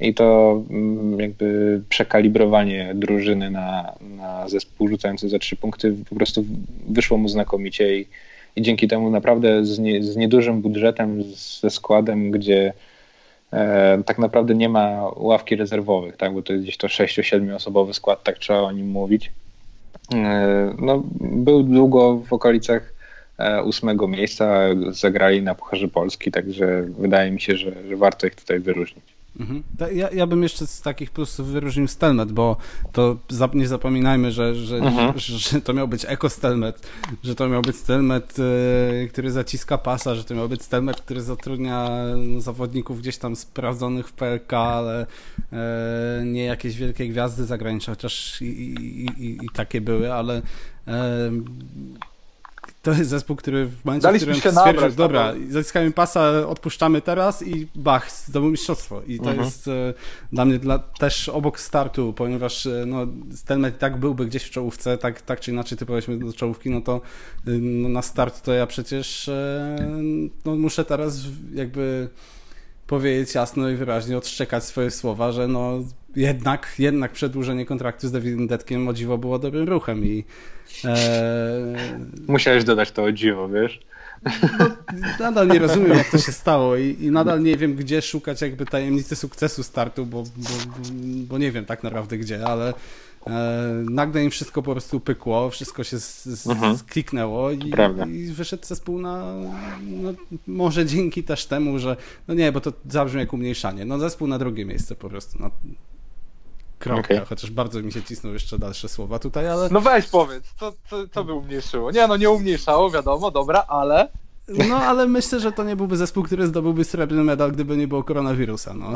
i to mm, jakby przekalibrowanie drużyny na, na zespół rzucający za trzy punkty po prostu wyszło mu znakomicie i, i dzięki temu naprawdę z, nie, z niedużym budżetem, ze składem, gdzie e, tak naprawdę nie ma ławki rezerwowych, tak, bo to jest gdzieś to 6-7 osobowy skład, tak trzeba o nim mówić. E, no, był długo w okolicach e, ósmego miejsca, zagrali na Pucharze Polski, także wydaje mi się, że, że warto ich tutaj wyróżnić. Mhm. Ja, ja bym jeszcze z takich plusów wyróżnił Stelmet, bo to za, nie zapominajmy, że, że, Mhm. że, że to miał być eko Stelmet, że to miał być Stelmet, e, który zaciska pasa, że to miał być Stelmet, który zatrudnia zawodników gdzieś tam sprawdzonych w PLK, ale e, nie jakieś wielkie gwiazdy zagraniczne, chociaż i, i, i, i takie były, ale e, to jest zespół, który w momencie, Daliśmy w którym się nabrać na dobra, to. zaciskamy pasa, odpuszczamy teraz i bach, zdobył mistrzostwo. I to jest e, dla mnie dla, też obok startu, ponieważ e, no, Stelmet i tak byłby gdzieś w czołówce, tak, tak czy inaczej typowaliśmy do czołówki, no to y, no, na start to ja przecież e, no, muszę teraz jakby powiedzieć jasno i wyraźnie, odszczekać swoje słowa, że no jednak, jednak przedłużenie kontraktu z Davidem Detkiem o dziwo było dobrym ruchem i e, Musiałeś dodać to o dziwo, wiesz? nadal nie rozumiem, jak to się stało i, i nadal nie wiem, gdzie szukać jakby tajemnicy sukcesu startu, bo, bo, bo nie wiem tak naprawdę gdzie, ale e, nagle im wszystko po prostu pykło, wszystko się z, z, Mhm. skliknęło i, i wyszedł zespół na, no, może dzięki też temu, że, no nie, bo to zabrzmi jak umniejszanie, no zespół na drugie miejsce po prostu, no, kropka, Okej. chociaż bardzo mi się cisną jeszcze dalsze słowa tutaj, ale No weź powiedz, co, co, co by umniejszyło? Nie no, nie umniejszało, wiadomo, dobra, ale... no ale myślę, że to nie byłby zespół, który zdobyłby srebrny medal, gdyby nie było koronawirusa, no.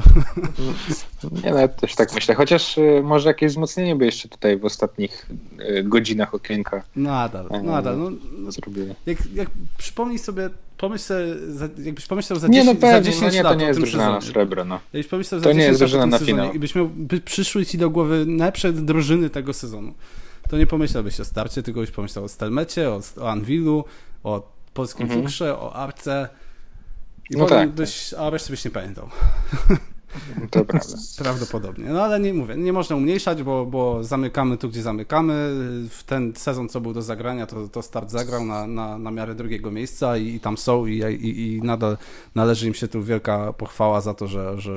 Nie, no, ja też tak myślę. Chociaż y, może jakieś wzmocnienie by jeszcze tutaj w ostatnich y, godzinach okienka Nadal, nadal. No, no, zrobili. jak, jak przypomnij sobie, pomyśl sobie, za, jakbyś pomyślał za Nie, 10, no za pewnie, 10 no nie, lat to nie jest drużyna na srebro, no. Jakbyś pomyślał za To nie 10 jest lat drużyna na sezonie finał. i byś miał, by przyszły ci do głowy najlepsze drużyny tego sezonu, to nie pomyślałbyś o starcie, tylko byś pomyślał o Stelmecie, o, o Anwilu, o polskim Mhm. fukrze, o Arce i No tak, byś, a reszty byś nie pamiętał. To prawda. Prawdopodobnie. No ale nie mówię, nie można umniejszać, bo, bo zamykamy tu, gdzie zamykamy. W ten sezon, co był do zagrania, to, to start zagrał na, na, na miarę drugiego miejsca i, i tam są i, i, i nadal należy im się tu wielka pochwała za to, że, że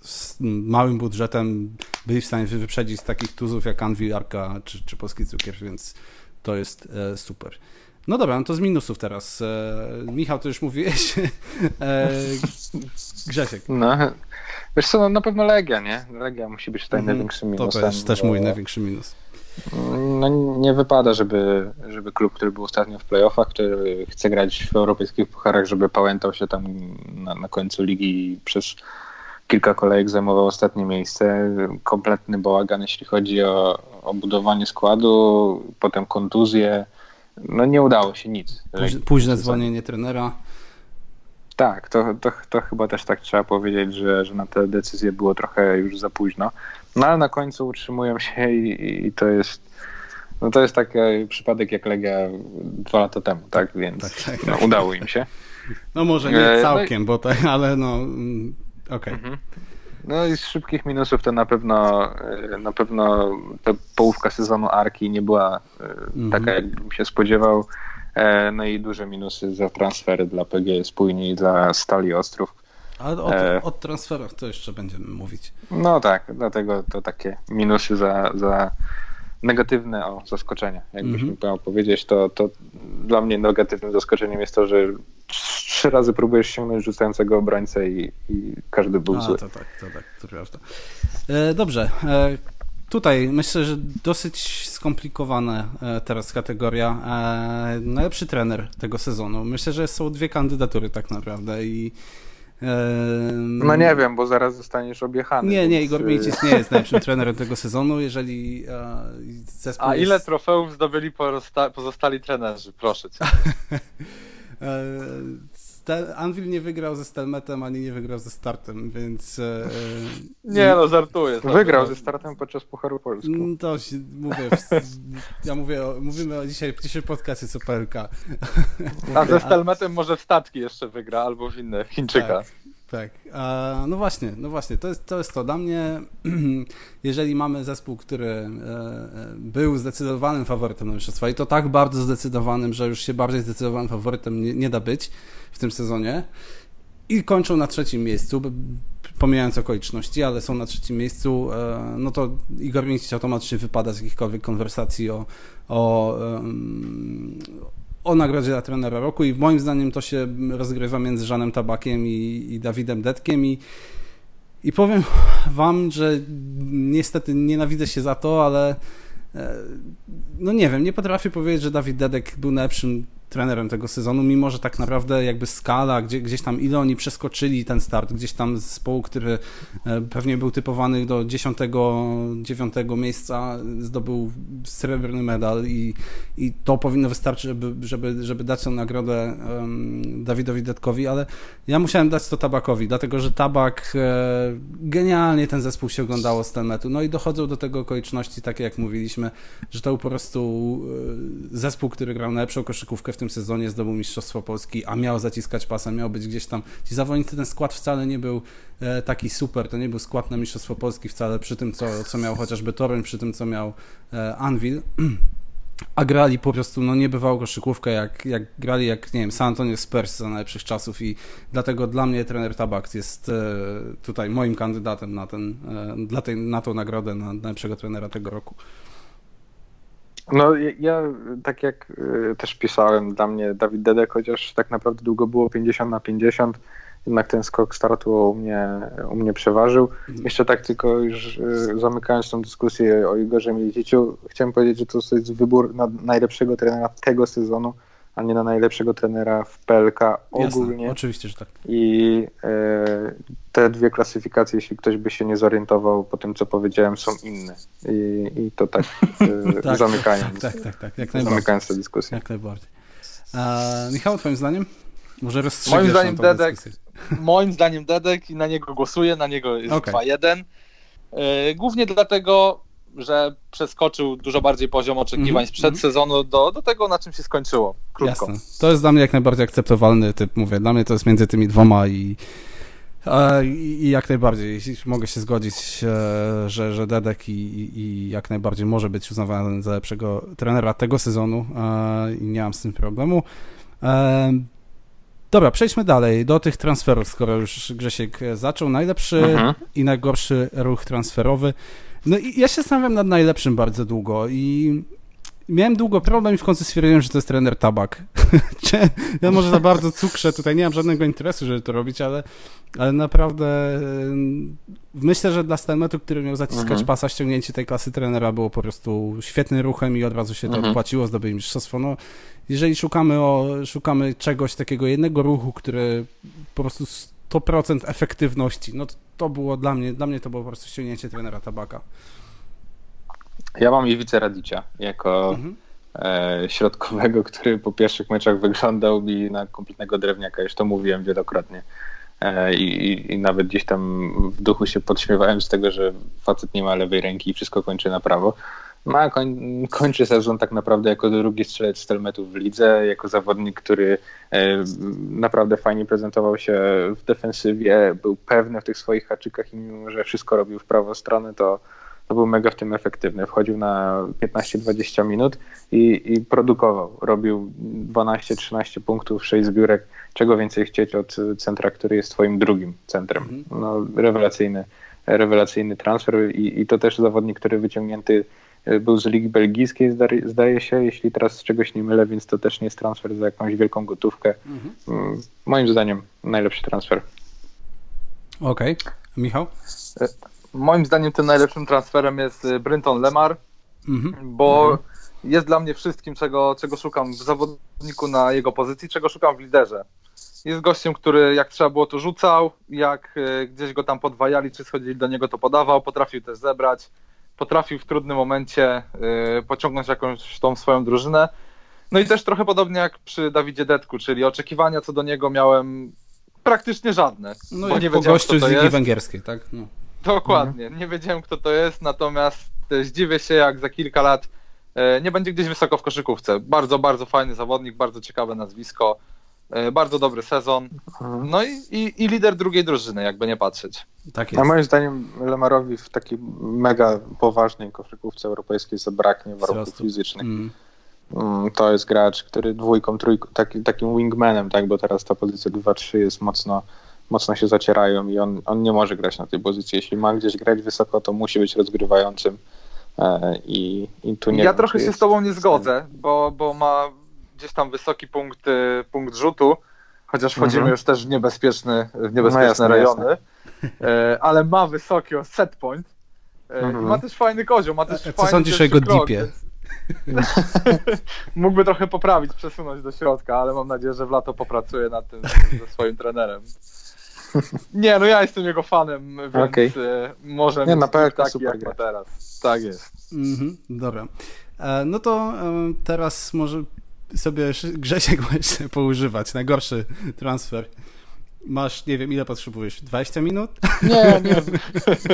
z małym budżetem byli w stanie wy- wyprzedzić takich tuzów jak Anvil, Arka czy, czy Polski Cukier, więc to jest e, super. No dobra, no to z minusów teraz. E, Michał, to już mówiłeś. E, Grzesiek. No, wiesz co, no, na pewno Legia, nie? Legia musi być tutaj Mhm. największym To minusem. też, też mój bo- największy minus. No, nie wypada, żeby, żeby klub, który był ostatnio w playoffach, który chce grać w europejskich pucharach, żeby pałętał się tam na, na końcu ligi i przez kilka kolejek zajmował ostatnie miejsce. Kompletny bałagan, jeśli chodzi o, o budowanie składu, potem kontuzje. No nie udało się nic. Póź, późne zwolnienie trenera. Tak, to, to, to chyba też tak trzeba powiedzieć, że, że na te decyzje było trochę już za późno. No ale na końcu utrzymują się i, i to jest no to jest taki przypadek jak Legia dwa lata temu, tak? Więc Tak, tak, no, tak. udało im się. No może nie E, no całkiem, bo tak, ale no mm, okej. No i z szybkich minusów to na pewno e, na pewno ta połówka sezonu Arki nie była e, Mhm. taka, jakbym się spodziewał. E, No i duże minusy za transfery dla PG Spójni i dla Stali Ostrów. Ale o, E. o transferach to jeszcze będziemy mówić. No tak, dlatego to takie minusy za, za negatywne o, zaskoczenia. Jakbyś Mhm. miał powiedzieć, to, to dla mnie negatywnym zaskoczeniem jest to, że trzy razy próbujesz ściągnąć rzucającego obrońcę i, i każdy był A, zły. to tak, to tak, to prawda. E, dobrze. E, tutaj myślę, że dosyć skomplikowana e, teraz kategoria. E, najlepszy trener tego sezonu. Myślę, że są dwie kandydatury tak naprawdę i e, No nie wiem, bo zaraz zostaniesz objechany. Nie, nie, Igor y, Milicis nie jest najlepszym trenerem tego sezonu, jeżeli e, zespół A ile jest, trofeów zdobyli pozostali trenerzy? Proszę cię. e, Stel- Anvil nie wygrał ze Stelmetem, ani nie wygrał ze Startem, więc e, Nie no, żartuję. sobie. Wygrał ze startem podczas Pucharu Polski. Mm, To się, mówię, ja mówię, o, mówimy o dzisiaj, dzisiaj podcastie co PLK. A ze Stelmetem może w statki jeszcze wygra, albo w inne, w Chińczyka. Tak. Tak, e, no właśnie, no właśnie, to jest, to jest to. Dla mnie, jeżeli mamy zespół, który e, e, był zdecydowanym faworytem na mistrzostwa i to tak bardzo zdecydowanym, że już się bardziej zdecydowanym faworytem nie, nie da być w tym sezonie i kończą na trzecim miejscu, pomijając okoliczności, ale są na trzecim miejscu, e, no to Igor Mincic automatycznie wypada z jakichkolwiek konwersacji o, o, o nagrodzie dla trenera roku i moim zdaniem to się rozgrywa między Żanem Tabakiem i, i Dawidem Detkiem i, i powiem wam, że niestety nienawidzę się za to, ale e, no nie wiem, nie potrafię powiedzieć, że Dawid Dedek był najlepszym trenerem tego sezonu, mimo że tak naprawdę jakby skala, gdzie, gdzieś tam ile oni przeskoczyli ten start, gdzieś tam z zespołu, który e, pewnie był typowany do 10, 9 miejsca, zdobył srebrny medal i, i to powinno wystarczyć, żeby, żeby, żeby dać tę nagrodę um, Dawidowi Detkowi, ale ja musiałem dać to Tabakowi, dlatego że Tabak e, genialnie ten zespół się oglądało z Telmetu, no i dochodzą do tego okoliczności, takie jak mówiliśmy, że to był po prostu e, zespół, który grał najlepszą koszykówkę w tym sezonie, zdobył Mistrzostwo Polski, a miał zaciskać pasa, miał być gdzieś tam. Ci zawodnicy, ten skład wcale nie był e, taki super, to nie był skład na Mistrzostwo Polski wcale przy tym, co, co miał chociażby Toruń, przy tym, co miał e, Anvil. A grali po prostu, no niebywałą koszykówkę, jak, jak grali, jak nie wiem, San Antonio Spurs za najlepszych czasów i dlatego dla mnie trener Tabak jest e, tutaj moim kandydatem na ten, e, dla tej, na tą nagrodę na najlepszego trenera tego roku. No ja, tak jak y, też pisałem, dla mnie Dawid Dedek, chociaż tak naprawdę długo było 50 na 50, jednak ten skok startu u mnie, u mnie przeważył. Jeszcze tak tylko już y, zamykając tą dyskusję o Igorze Miliciu, chciałem powiedzieć, że to jest wybór na najlepszego trenera tego sezonu, a nie na najlepszego trenera w PLK ogólnie. Jasne, oczywiście, że tak. I e, te dwie klasyfikacje, jeśli ktoś by się nie zorientował po tym, co powiedziałem, są inne. I, i to tak, e, Tak, zamykając, Tak, tak, tak, jak najbardziej. zamykając tę dyskusję. Jak najbardziej. E, Michał, twoim zdaniem? Może rozstrzygniesz Moim zdaniem Dedek, dyskusję. moim zdaniem Dedek i na niego głosuję, na niego jest Okej. 2-1. Yy, Głównie dlatego, że przeskoczył dużo bardziej poziom oczekiwań Mhm, sprzed mhm. sezonu do, do tego, na czym się skończyło. Krótko. Jasne. To jest dla mnie jak najbardziej akceptowalny typ, mówię. Dla mnie to jest między tymi dwoma i, e, i jak najbardziej mogę się zgodzić, e, że, że Dedek i, i, i jak najbardziej może być uznawany za lepszego trenera tego sezonu e, i nie mam z tym problemu. E, Dobra, przejdźmy dalej do tych transferów, skoro już Grzesiek zaczął. Najlepszy Mhm. i najgorszy ruch transferowy. No i ja się zastanawiam nad najlepszym bardzo długo i miałem długo problem i w końcu stwierdziłem, że to jest trener Tabak. Ja może za bardzo cukrze, tutaj nie mam żadnego interesu, żeby to robić, ale, ale naprawdę myślę, że dla Stelmetu, który miał zaciskać Mhm. pasa, ściągnięcie tej klasy trenera było po prostu świetnym ruchem i od razu się to Mhm. odpłaciło, zdobyli mistrzostwo. No, jeżeli szukamy, o, szukamy czegoś takiego, jednego ruchu, który po prostu 100% efektywności, no to, było dla mnie, dla mnie to było po prostu ściągnięcie trenera Tabaka. Ja mam Iwicę Radicia jako Mhm. e, środkowego, który po pierwszych meczach wyglądał mi na kompletnego drewniaka, już to mówiłem wielokrotnie. E, i, i, I nawet gdzieś tam w duchu się podśmiewałem z tego, że facet nie ma lewej ręki i wszystko kończy na prawo. No, a koń, kończy sezon tak naprawdę jako drugi strzelec stelmetów w lidze, jako zawodnik, który e, naprawdę fajnie prezentował się w defensywie, był pewny w tych swoich haczykach i mimo, że wszystko robił w prawą stronę, to, to był mega w tym efektywny. Wchodził na 15-20 minut i, i produkował. Robił 12-13 punktów, 6 zbiórek. Czego więcej chcieć od centra, który jest twoim drugim centrem. No, rewelacyjny, rewelacyjny transfer i, i to też zawodnik, który wyciągnięty był z Ligi Belgijskiej, zdaje, się, jeśli teraz z czegoś nie mylę, więc to też nie jest transfer za jakąś wielką gotówkę. Mm, Moim zdaniem najlepszy transfer. Okej. Michał? Moim zdaniem tym najlepszym transferem jest y, Brinton Lemar, Mhm. bo jest dla mnie wszystkim, czego, czego szukam w zawodniku na jego pozycji, czego szukam w liderze. Jest gościem, który jak trzeba było to rzucał, jak gdzieś go tam podwajali, czy schodzili do niego, to podawał, potrafił też zebrać, potrafił w trudnym momencie y, pociągnąć jakąś tą swoją drużynę. No i też trochę podobnie jak przy Dawidzie Detku, czyli oczekiwania co do niego miałem praktycznie żadne, No bo nie po gościu z Ligi. Węgierskiej, tak? No. Dokładnie. Nie wiedziałem, kto to jest, natomiast e, zdziwię się, jak za kilka lat e, nie będzie gdzieś wysoko w koszykówce. Bardzo, bardzo fajny zawodnik, bardzo ciekawe nazwisko. E, Bardzo dobry sezon. No i, i, i lider drugiej drużyny, jakby nie patrzeć. Tak A jest. moim zdaniem Lemarowi w takiej mega poważnej koszykówce europejskiej zabraknie warunków Wzrostu. fizycznych. Mm. Mm, To jest gracz, który dwójką, trójką, taki, takim wingmanem, tak, bo teraz ta pozycja 2-3 jest mocno, mocno się zacierają i on, on nie może grać na tej pozycji. Jeśli ma gdzieś grać wysoko, to musi być rozgrywającym e, i, i tu nie ja wiem, trochę się jest z tobą nie zgodzę, bo, bo ma gdzieś tam wysoki punkt, y, punkt rzutu, chociaż wchodzimy Mhm. już też w niebezpieczne, w niebezpieczne No jasne, rejony, E, ale ma wysoki set point. E, Mhm. i Ma też fajny kozioł, ma też A co fajny sądzisz o jego krok, dipie? więc- Mógłby trochę poprawić, przesunąć do środka, ale mam nadzieję, że w lato popracuje nad tym ze swoim trenerem. Nie, no ja jestem jego fanem, więc e, może Nie, mieć na PLK taki super jak ma teraz. Tak jest. Mhm, dobra. E, no to e, teraz może sobie Grzesiek właśnie poużywać. Najgorszy transfer. Masz, nie wiem, ile potrzebujesz? 20 minut? Nie, nie,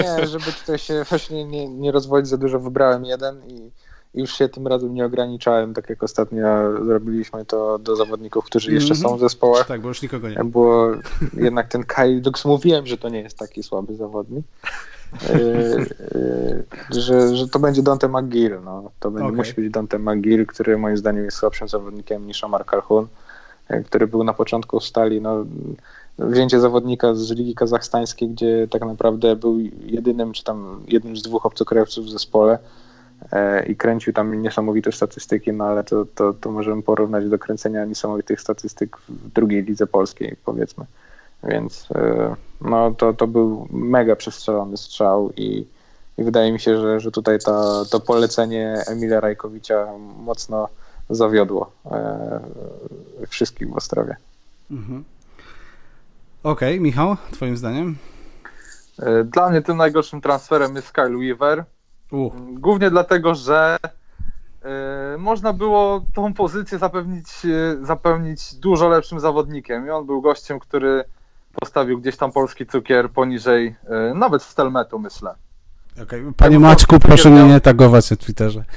nie, żeby tutaj się właśnie nie, nie rozwodzić za dużo, wybrałem jeden i już się tym razem nie ograniczałem, tak jak ostatnio zrobiliśmy to do zawodników, którzy jeszcze Mhm. są w zespołach. Tak, bo już nikogo nie ma. Było jednak ten Kyle Dux, mówiłem, że to nie jest taki słaby zawodnik. Yy, yy, że, że to będzie Dante McGill. No. To będzie, Okej. musi być Dante McGill, który moim zdaniem jest słabszym zawodnikiem niż Omar Calhoun, yy, który był na początku w stali. No, wzięcie zawodnika z Ligi Kazachstańskiej, gdzie tak naprawdę był jedynym, czy tam jednym z dwóch obcokrajowców w zespole e, i kręcił tam niesamowite statystyki, no ale to, to, to możemy porównać do kręcenia niesamowitych statystyk w drugiej lidze polskiej, powiedzmy. Więc e, no, to, to był mega przestrzelony strzał i, i wydaje mi się, że, że tutaj ta, to polecenie Emilia Rajkowicza mocno zawiodło e, wszystkich w Ostrowie. Mhm. Okej, Michał, twoim zdaniem? E, Dla mnie tym najgorszym transferem jest Kyle Weaver. U, Głównie dlatego, że można było tą pozycję zapewnić, zapewnić dużo lepszym zawodnikiem. I on był gościem, który postawił gdzieś tam polski cukier poniżej, e, nawet Stelmetu, myślę. okej. Panie Ja Maćku, proszę mnie miał- nie tagować na Twitterze.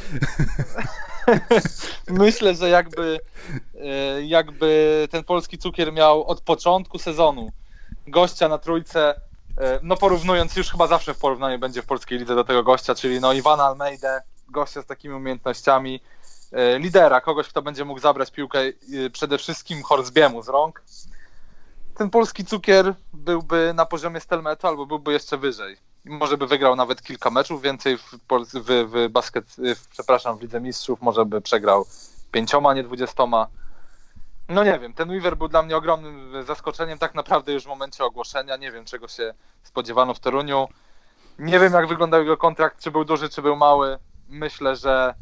Myślę, że jakby, e, jakby ten polski cukier miał od początku sezonu gościa na trójce, e, no porównując już chyba zawsze w porównaniu będzie w polskiej lidze do tego gościa, czyli no Iwana Almeida, gościa z takimi umiejętnościami, lidera, kogoś, kto będzie mógł zabrać piłkę przede wszystkim Horsbiemu z rąk. Ten polski cukier byłby na poziomie Stelmetu albo byłby jeszcze wyżej. Może by wygrał nawet kilka meczów więcej w, w, w basket, w, przepraszam, w Lidze Mistrzów, może by przegrał pięcioma, nie dwudziestoma. No nie wiem, ten Weaver był dla mnie ogromnym zaskoczeniem tak naprawdę już w momencie ogłoszenia. Nie wiem, czego się spodziewano w Toruniu. Nie wiem, jak wyglądał jego kontrakt, czy był duży, czy był mały. Myślę, że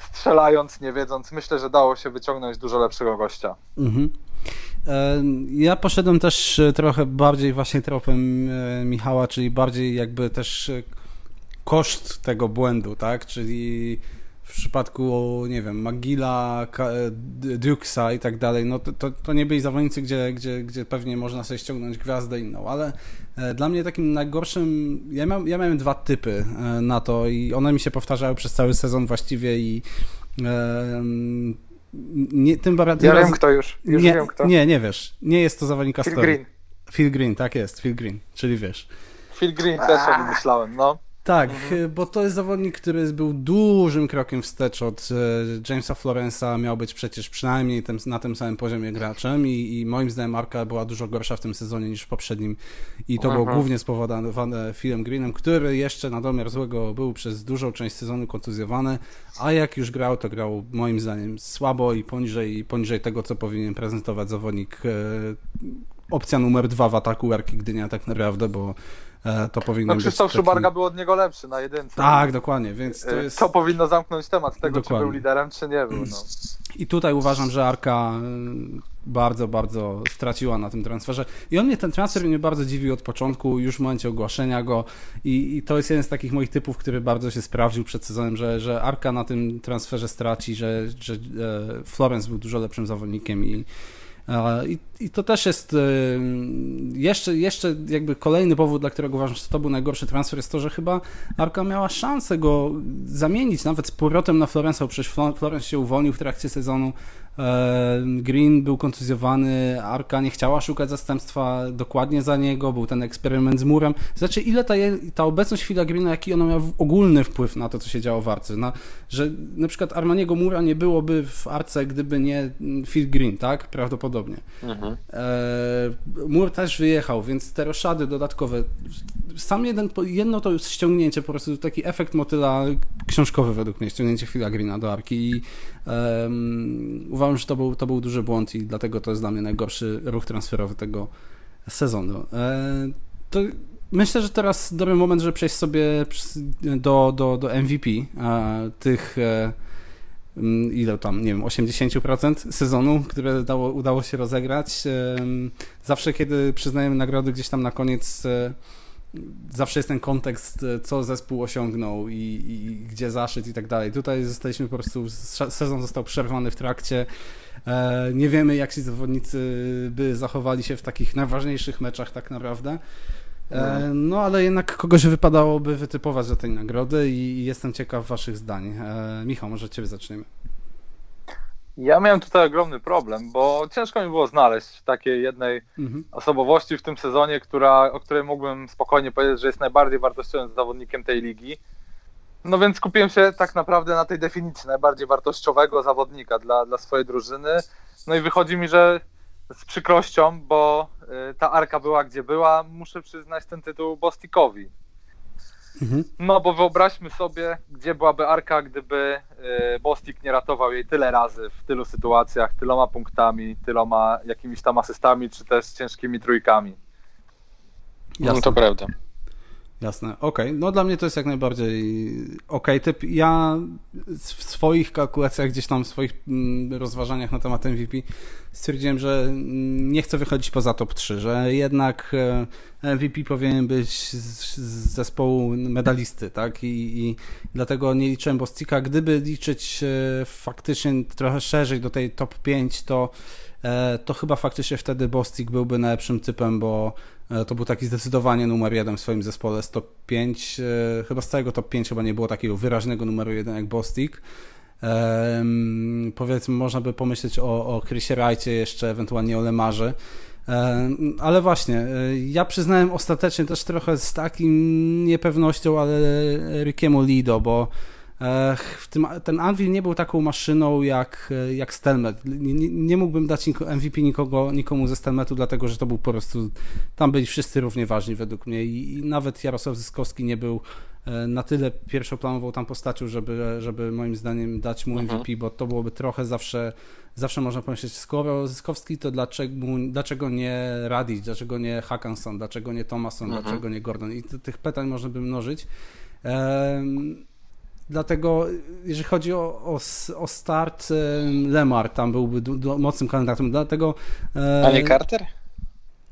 strzelając, nie wiedząc, myślę, że dało się wyciągnąć dużo lepszego gościa. Mhm. E, Ja poszedłem też e, trochę bardziej właśnie tropem e, Michała, czyli bardziej jakby też koszt tego błędu, tak? Czyli w przypadku, nie wiem, Magila, Ka- e, i tak dalej, no to, to, to nie byli zawodnicy, gdzie, gdzie, gdzie pewnie można sobie ściągnąć gwiazdę inną, ale e, dla mnie takim najgorszym, ja, miał, ja miałem dwa typy e, na to i one mi się powtarzały przez cały sezon właściwie i e, nie, tym, tym Ja wiem kto już, już nie, wiem kto. Nie, nie wiesz. Nie jest to zawodnik Phil. Green. Phil Green, tak jest, Phil Green, czyli wiesz. Phil Green też o nim myślałem, no. Tak, e, bo to jest zawodnik, który był dużym krokiem wstecz od e, Jamesa Florensa, miał być przecież przynajmniej na tym samym poziomie graczem i, i moim zdaniem Marka była dużo gorsza w tym sezonie niż w poprzednim i to było Mhm. głównie spowodowane Philem Greenem, który jeszcze na domiar złego był przez dużą część sezonu kontuzjowany, a jak już grał, to grał moim zdaniem słabo i poniżej, poniżej tego, co powinien prezentować zawodnik e, opcja numer dwa w ataku Arki Gdynia tak naprawdę, bo to powinno No być Krzysztof taki... Szubarga był od niego lepszy na jedynce. Tak, dokładnie, więc to E, jest... To powinno zamknąć temat tego, Dokładnie. czy był liderem, czy nie był. No. I tutaj uważam, że Arka y, bardzo, bardzo straciła na tym transferze. I on mnie, ten transfer mnie bardzo dziwił od początku, już w momencie ogłoszenia go. I, i to jest jeden z takich moich typów, który bardzo się sprawdził przed sezonem, że, że Arka na tym transferze straci, że, że e, Florence był dużo lepszym zawodnikiem i e, i, I to też jest e, jeszcze, jeszcze jakby kolejny powód, dla którego uważam, że to był najgorszy transfer, jest to, że chyba Arka miała szansę go zamienić nawet z powrotem na Florensa, bo przecież Flo- Florence się uwolnił w trakcie sezonu, Green był kontuzjowany, Arka nie chciała szukać zastępstwa dokładnie za niego, był ten eksperyment z murem. Znaczy, ile ta, ta obecność Phila Greena, jaki ona miała ogólny wpływ na to, co się działo w Arce. Na, że na przykład Armaniego Mura nie byłoby w Arce, gdyby nie mm, Phil Green, tak? Prawdopodobnie. Mhm. E, Mur też wyjechał, więc te roszady dodatkowe. Sam jeden, jedno to już ściągnięcie, po prostu taki efekt motyla książkowy według mnie, ściągnięcie Phila Greena do Arki i em, uważam, że to był, to był duży błąd i dlatego to jest dla mnie najgorszy ruch transferowy tego sezonu. E, to myślę, że teraz dobry moment, żeby przejść sobie do, do, do MVP e, tych e, ile tam, nie wiem, 80% sezonu, które dało, udało się rozegrać. Em, Zawsze, kiedy przyznajemy nagrody gdzieś tam na koniec, e, zawsze jest ten kontekst, e, co zespół osiągnął i, i gdzie zaszedł i tak dalej. Tutaj zostaliśmy po prostu, sezon został przerwany w trakcie. E, Nie wiemy, jak ci zawodnicy by zachowali się w takich najważniejszych meczach tak naprawdę. E, No, ale jednak kogoś wypadałoby wytypować do tej nagrody i jestem ciekaw waszych zdań. Michał, może ciebie zaczniemy. Ja miałem tutaj ogromny problem, bo ciężko mi było znaleźć takiej jednej Mhm. osobowości w tym sezonie, która, o której mógłbym spokojnie powiedzieć, że jest najbardziej wartościowym zawodnikiem tej ligi. No więc skupiłem się tak naprawdę na tej definicji najbardziej wartościowego zawodnika dla, dla swojej drużyny. No i wychodzi mi, że z przykrością, bo y, ta arka była gdzie była, muszę przyznać ten tytuł Bostikowi. Mhm. No bo wyobraźmy sobie, gdzie byłaby Arka, gdyby y, Bostik nie ratował jej tyle razy, w tylu sytuacjach, tyloma punktami, tyloma jakimiś tam asystami, czy też ciężkimi trójkami. No Jasne. to prawda. Jasne, okej. No dla mnie to jest jak najbardziej okej typ. Ja w swoich kalkulacjach, gdzieś tam w swoich mm, rozważaniach na temat MVP stwierdziłem, że mm, nie chcę wychodzić poza top 3, że jednak e, MVP powinien być z, zespołu medalisty, tak? I, I dlatego nie liczyłem Bostika. Gdyby liczyć e, faktycznie trochę szerzej do tej top 5, to e, to chyba faktycznie wtedy Bostik byłby najlepszym typem, bo to był taki zdecydowanie numer jeden w swoim zespole z top 5. e, Chyba z całego top 5 chyba nie było takiego wyraźnego numeru jeden jak Bostik. Em, powiedzmy, można by pomyśleć o, o Chrisie Wrightie jeszcze, ewentualnie o Lemarze. Em, Ale właśnie, e, ja przyznałem ostatecznie też trochę z takim niepewnością, ale Rickiemu Lido, bo e, tym, ten Anvil nie był taką maszyną jak, e, jak Stelmet. Nie, nie, mógłbym dać MVP nikogo, nikomu ze Stelmetu, dlatego że to był po prostu, tam byli wszyscy równie ważni według mnie i, i nawet Jarosław Zyskowski nie był e, na tyle pierwszoplanową tam postacią, żeby, żeby moim zdaniem dać mu MVP, bo to byłoby trochę zawsze, zawsze można pomyśleć, skoro Zyskowski, to dlaczego, dlaczego nie Radic, dlaczego nie Hackanson, dlaczego nie Thomason, dlaczego nie Gordon i tych pytań można by mnożyć. Em, Dlatego, jeżeli chodzi o, o, o start, em, Lemar tam byłby du, du, mocnym kandydatem. Dlatego. e, A nie Carter?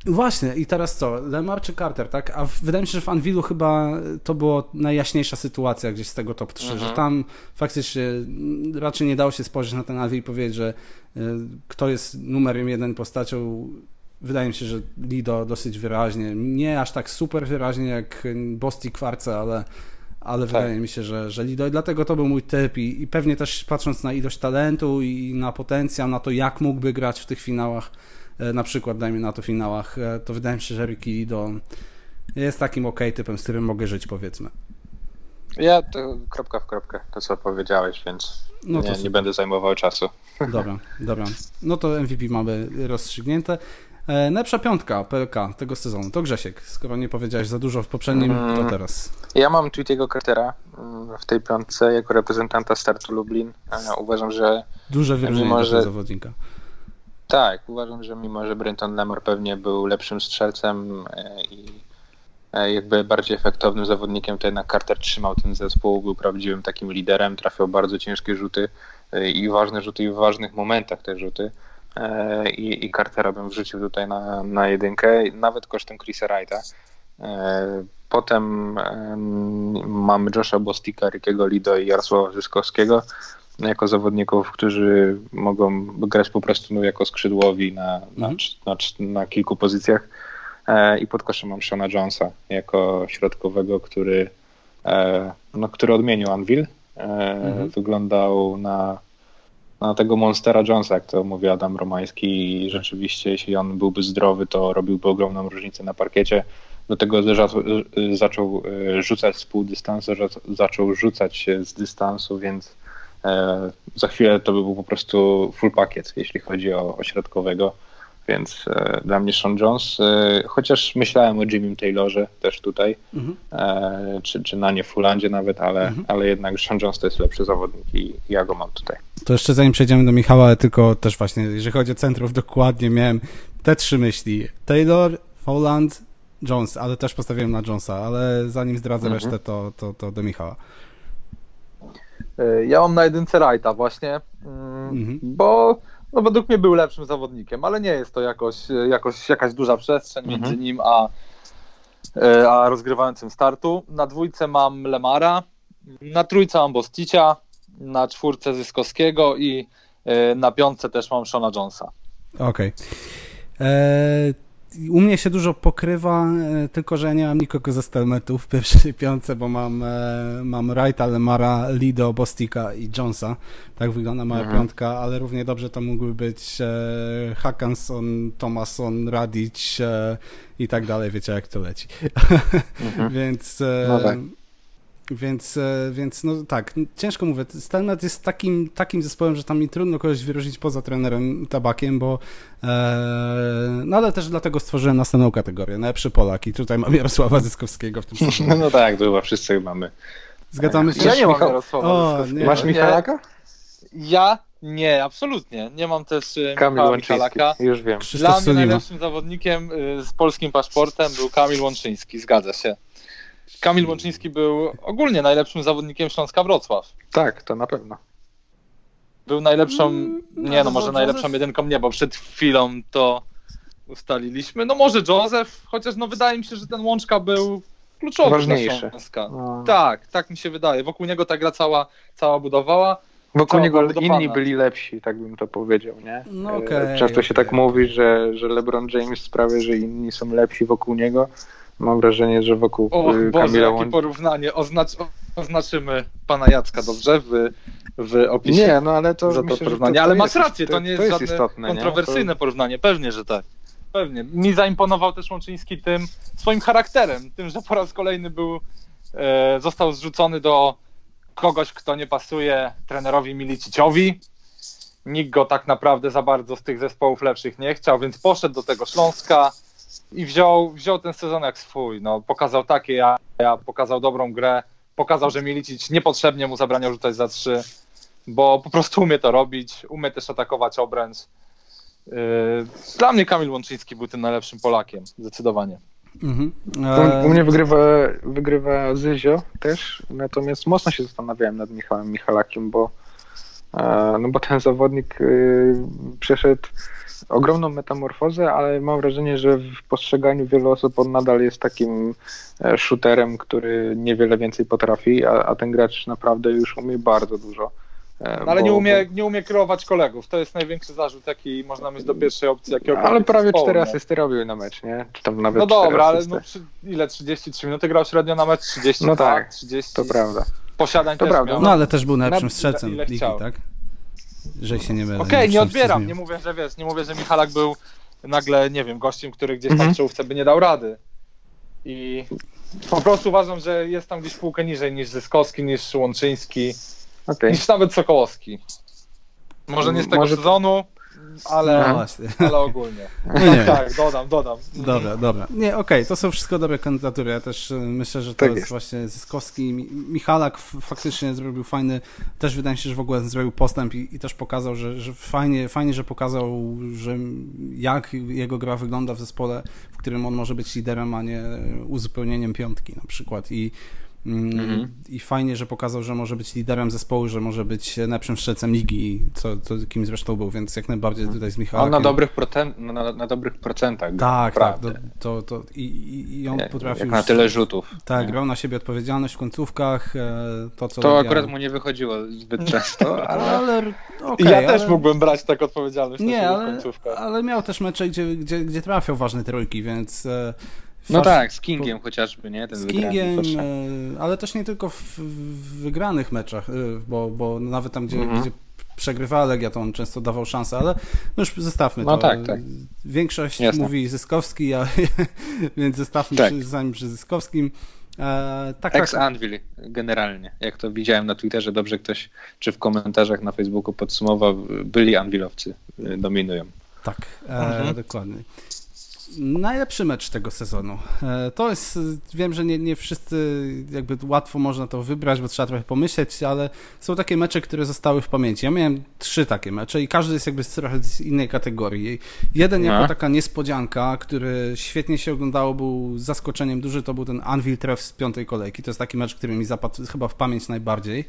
Właśnie, i teraz co? Lemar czy Carter, tak? A wydaje mi się, że w Anvilu chyba to była najjaśniejsza sytuacja gdzieś z tego top 3, że tam faktycznie raczej nie dało się spojrzeć na ten Anvil i powiedzieć, że y, kto jest numerem jeden postacią. Wydaje mi się, że Lido dosyć wyraźnie. Nie aż tak super wyraźnie jak Bosti Kwarce, ale, ale wydaje mi się, że, że Lido. I dlatego to był mój typ. I, I pewnie też patrząc na ilość talentu i na potencjał, na to, jak mógłby grać w tych finałach, e, na przykład dajmy na to finałach, e, to wydaje mi się, że Ricky Lido jest takim ok typem, z którym mogę żyć, powiedzmy. Ja to kropka w kropkę, to co powiedziałeś, więc No nie, nie będę zajmował czasu. Dobra, dobra. No to MVP mamy rozstrzygnięte. E, najlepsza piątka PLK tego sezonu to Grzesiek. Skoro nie powiedziałeś za dużo w poprzednim, to Mm. teraz. Ja mam Tweetiego Cartera mm, w tej piątce jako reprezentanta startu Lublin. E, Uważam, że Duże wyróżnienie że- zawodnika. tak, uważam, że mimo, że Brenton Lemar pewnie był lepszym strzelcem e, i jakby bardziej efektownym zawodnikiem, to jednak Carter trzymał ten zespół, był prawdziwym takim liderem, trafiał bardzo ciężkie rzuty i ważne rzuty i w ważnych momentach te rzuty. E, I, i Cartera bym wrzucił tutaj na, na jedynkę, nawet kosztem Chrisa Wrighta. E, Potem em, mamy Josha Bostika, Rickiego Lido i Jarosława Zyskowskiego jako zawodników, którzy mogą grać po prostu no, jako skrzydłowi na, na, Mhm. na, na kilku pozycjach. E, I pod koszem mam Shona Jonesa jako środkowego, który, no, który odmienił Anvil. Mhm. Wyglądał na na tego Monstera Jonesa, jak to mówi Adam Romański i rzeczywiście jeśli on byłby zdrowy, to robiłby ogromną różnicę na parkiecie. Do tego zaczął, e, rzucać z pół dystansu, za- zaczął rzucać z dystansu, więc e, za chwilę to by był po prostu full pakiet, jeśli chodzi o, o środkowego. Więc e, dla mnie Sean Jones, e, chociaż myślałem o Jimmym Taylorze też tutaj, Mhm. e, czy, czy na nie Fulandzie nawet, ale, ale jednak Sean Jones to jest lepszy zawodnik i ja go mam tutaj. To jeszcze zanim przejdziemy do Michała, tylko też właśnie, jeżeli chodzi o centrów, dokładnie miałem te trzy myśli. Taylor, Folland, Jones, ale też postawiłem na Jonesa, ale zanim zdradzę Mhm. resztę, to, to, to do Michała. Y, Ja mam na jedynce Wrighta właśnie, mm, Mhm. bo no według mnie był lepszym zawodnikiem, ale nie jest to jakoś, jakoś jakaś duża przestrzeń Mhm. między nim a, y, a rozgrywającym startu. Na dwójce mam Lemara, na trójce mam Bosticia, na czwórce Zyskowskiego i y, na piątce też mam Shona Jonesa. Okej. Eee, U mnie się dużo pokrywa, e, tylko że ja nie mam nikogo ze Stelmetów w pierwszej piątce, bo mam, e, mam Wrighta, Lemara, Lido, Bostika i Jonesa. Tak wygląda moja Mhm. piątka, ale równie dobrze to mógłby być e, Hackanson, Thomason, Radic e, i tak dalej, wiecie jak to leci. więc, e, No tak. Więc, e, więc no tak, ciężko mówię. Stelmet jest takim, takim zespołem, że tam mi trudno kogoś wyróżnić poza trenerem Tabakiem, bo e, no ale też dlatego stworzyłem następną kategorię, najlepszy Polak i tutaj mam Jarosława Zyskowskiego w tym sezonie. No tak, to chyba wszyscy mamy. Zgadzamy się? Ja nie mam Michał- Jarosława O, Zyskowskiego. nie. Masz Michalaka? Ja? Nie, absolutnie. Nie mam też y, Kamil Michała Łączyński, Michalaka. już wiem. Krzysztof Dla mnie najlepszym zawodnikiem y, z polskim paszportem był Kamil Łączyński, zgadza się. Kamil Łączyński był ogólnie najlepszym zawodnikiem Śląska Wrocław. Tak, to na pewno. Był najlepszą, Mm, nie no, no, może najlepszą jedynką nie, bo przed chwilą to ustaliliśmy. No może Józef, chociaż no wydaje mi się, że ten Łączka był kluczowy Ważniejszy. dla Śląska. No. Tak, tak mi się wydaje. Wokół niego ta gra cała, cała budowała. Wokół Cała niego inni byli lepsi, tak bym to powiedział, nie? No E, okej, Często się okej. tak mówi, że, że LeBron James sprawia, że inni są lepsi wokół niego. Mam wrażenie, że wokół O y, Boże, Kamila jakie porównanie. Oznacz, oznaczymy pana Jacka, dobrze? W, w opisie. Nie, no ale to za to myślę, porównanie. to ale masz rację, to, to- nie jest, to jest żadne istotne, kontrowersyjne porównanie. Pewnie, że tak. Pewnie. Mi zaimponował też Łączyński tym swoim charakterem, tym, że po raz kolejny był, e, został zrzucony do kogoś, kto nie pasuje trenerowi Miliciciowi. Nikt go tak naprawdę za bardzo z tych zespołów lepszych nie chciał, więc poszedł do tego Śląska i wziął, wziął ten sezon jak swój. No, pokazał takie ja, ja, pokazał dobrą grę, pokazał, że Milicic niepotrzebnie mu zabraniał rzucać za trzy, bo po prostu umie to robić, umie też atakować obręcz. Yy, Dla mnie Kamil Łączyński był tym najlepszym Polakiem, zdecydowanie. Mhm. U, E, u mnie wygrywa, wygrywa Zyzio też, natomiast mocno się zastanawiałem nad Michałem Michalakiem, bo, e, no bo ten zawodnik y, przeszedł ogromną metamorfozę, ale mam wrażenie, że w postrzeganiu wielu osób on nadal jest takim e, shooterem, który niewiele więcej potrafi, a, a ten gracz naprawdę już umie bardzo dużo. E, No, ale bo- nie umie, nie umie kierować kolegów. To jest największy zarzut, jaki można mieć do pierwszej opcji. Ale prawie cztery asysty robił na mecz, nie? Czy tam nawet No dobra, ale no, ile? 33 minuty grał średnio na mecz? 30, No tak, 30. To prawda. Posiadań To też prawda. miał. no ale też był najlepszym Na- strzelcem ile ligi, tak? Że się nie mylę. Okej, wiem, nie odbieram, nie mówię, że wiesz, nie mówię, że Michalak był nagle, nie wiem, gościem, który gdzieś tam Mhm. w czołówce by nie dał rady. I po prostu uważam, że jest tam gdzieś półkę niżej niż Zyskowski, niż Łączyński, Okej. niż nawet Sokołowski. Może nie z tego Może- sezonu, ale, No właśnie. ale ogólnie. Nie, nie. Tak, dodam, dodam. Dobra, dobra. Nie, okej, to są wszystko dobre kandydatury. Ja też y, myślę, że to Tak jest, jest. właśnie Zyskowski. Mi- Michalak faktycznie zrobił fajny, też wydaje mi się, że w ogóle zrobił postęp i, i też pokazał, że, że fajnie, fajnie, że pokazał, że jak jego gra wygląda w zespole, w którym on może być liderem, a nie uzupełnieniem piątki na przykład. I Mhm. I fajnie, że pokazał, że może być liderem zespołu, że może być najlepszym strzelcem ligi, co, co kim zresztą był, więc jak najbardziej tutaj z On Michałem. na dobrych, procent, na, na dobrych procentach. Tak, tak. To, to, to, i, i, I on potrafił. jak na tyle rzutów. Tak, nie? grał na siebie odpowiedzialność w końcówkach. e, To, co To robił. akurat mu nie wychodziło zbyt często, ale Ale, okej, ja ale, też mógłbym brać tak odpowiedzialność na Nie, siebie w ale, końcówkach. ale miał też mecze, gdzie, gdzie, gdzie trafiał ważne trójki, więc. E, no fasz- tak, z Kingiem chociażby, nie? Ten Z Kingiem, e, ale też nie tylko w, w wygranych meczach, e, bo, bo nawet tam, gdzie, Mhm. gdzie przegrywała Legia, to on często dawał szansę, ale no już zostawmy No to. tak, tak. Większość Jasne. mówi Zyskowski, a, więc zostawmy Tak. przy, zanim przy Zyskowskim. E, tak, tak. Ex-Anvil generalnie. Jak to widziałem na Twitterze, dobrze ktoś, czy w komentarzach na Facebooku podsumował, byli Anvilowcy y, dominują. Tak, e, dokładnie. Najlepszy mecz tego sezonu. E, to jest, wiem, że nie, nie wszyscy jakby łatwo można to wybrać, bo trzeba trochę pomyśleć, ale są takie mecze, które zostały w pamięci. Ja miałem trzy takie mecze i każdy jest jakby z trochę z innej kategorii. Jeden No. jako taka niespodzianka, który świetnie się oglądało, był zaskoczeniem duży, to był ten Anvil Tref z piątej kolejki. To jest taki mecz, który mi zapadł chyba w pamięć najbardziej.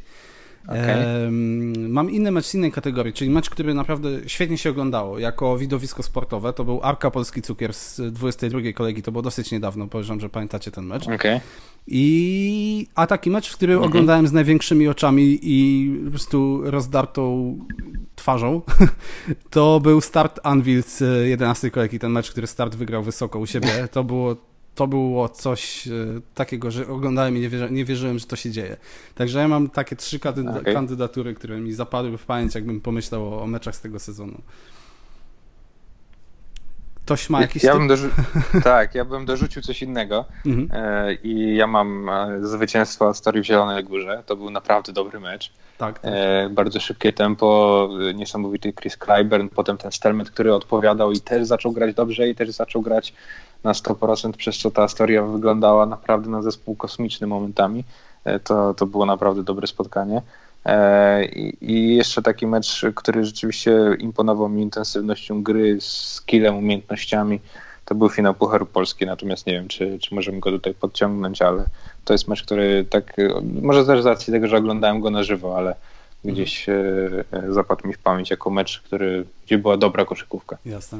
Em, Mam inny mecz z innej kategorii, czyli mecz, który naprawdę świetnie się oglądało jako widowisko sportowe. To był Arka Polski Cukier z 22 kolejki, to było dosyć niedawno, podejrzewam, że pamiętacie ten mecz. Okej. I a taki mecz, w który Mhm. oglądałem z największymi oczami i po prostu rozdartą twarzą, to był start Anvil z 11 kolejki. Ten mecz, który start wygrał wysoko u siebie, to było, to było coś e, takiego, że oglądałem i nie, wierzy, nie wierzyłem, że to się dzieje. Także ja mam takie trzy kandyda- Okej. kandydatury, które mi zapadły w pamięć, jakbym pomyślał o, o meczach z tego sezonu. Ktoś ma jakiś Ja tak, ja bym dorzucił coś innego Mhm. e, i ja mam e, zwycięstwo Astorii w Zielonej Górze. To był naprawdę dobry mecz. Tak, tak. E, bardzo szybkie tempo, e, niesamowity Chris Clyburn, potem ten Stelmet, który odpowiadał i też zaczął grać dobrze i też zaczął grać na 100%, przez co ta Astoria wyglądała naprawdę na zespół kosmiczny momentami. E, to, to było naprawdę dobre spotkanie. E, I, jeszcze taki mecz, który rzeczywiście imponował mi intensywnością gry, skillem, umiejętnościami, to był finał Pucharu Polski, natomiast nie wiem, czy, czy możemy go tutaj podciągnąć, ale to jest mecz, który tak, może też z racji tego, że oglądałem go na żywo, ale gdzieś e, zapadł mi w pamięć jako mecz, który, gdzie była dobra koszykówka. Jasne.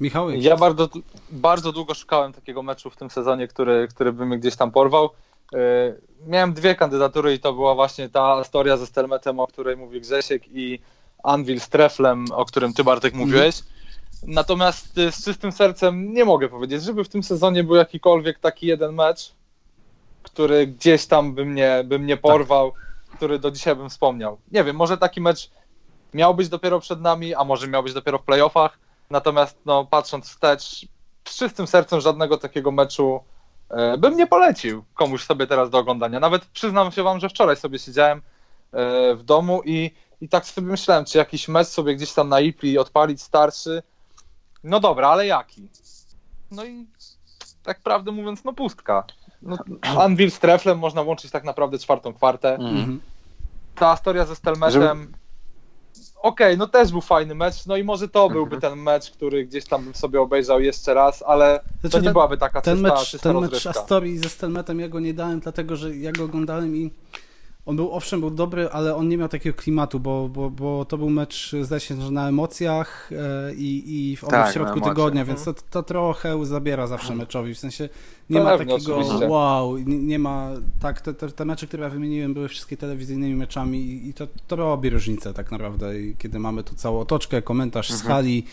Michał, Ja bardzo, bardzo długo szukałem takiego meczu w tym sezonie, który, który by mnie gdzieś tam porwał. Yy, Miałem dwie kandydatury i to była właśnie ta Astoria ze Stelmetem, o której mówi Grzesiek i Anvil z Treflem, o którym ty Bartek mówiłeś. Natomiast y, z czystym sercem nie mogę powiedzieć, żeby w tym sezonie był jakikolwiek taki jeden mecz, który gdzieś tam by mnie, by mnie porwał, który do dzisiaj bym wspomniał. Nie wiem, może taki mecz miał być dopiero przed nami, a może miał być dopiero w playoffach. Natomiast no, patrząc wstecz, z czystym sercem żadnego takiego meczu e, bym nie polecił komuś sobie teraz do oglądania. Nawet przyznam się wam, że wczoraj sobie siedziałem e, w domu i, i tak sobie myślałem, czy jakiś mecz sobie gdzieś tam na Ipli odpalić starszy. No dobra, ale jaki? No i tak prawdę mówiąc, no pustka. No, Anvil z Treflem można łączyć tak naprawdę czwartą kwartę. Mhm. Ta historia ze Stelmetem. Okej, no też był fajny mecz, no i może to byłby ten mecz, który gdzieś tam bym sobie obejrzał jeszcze raz, ale to Znaczy, nie ten- byłaby taka Ten czysta, mecz, czysta ten mecz rozrywka. Astorii ze Stelmetem ja go nie dałem, dlatego że ja go oglądałem i on był, owszem, był dobry, ale on nie miał takiego klimatu, bo, bo, bo to był mecz, zdaje się, że na emocjach e, i, i w, Tak, w środku tygodnia, więc to, to trochę zabiera zawsze meczowi, w sensie nie ma Pewnie, takiego oczywiście. wow, nie, nie ma, tak, te, te, te mecze, które ja wymieniłem były wszystkie telewizyjnymi meczami i, i to, to robi różnicę tak naprawdę i kiedy mamy tu całą otoczkę, komentarz z hali,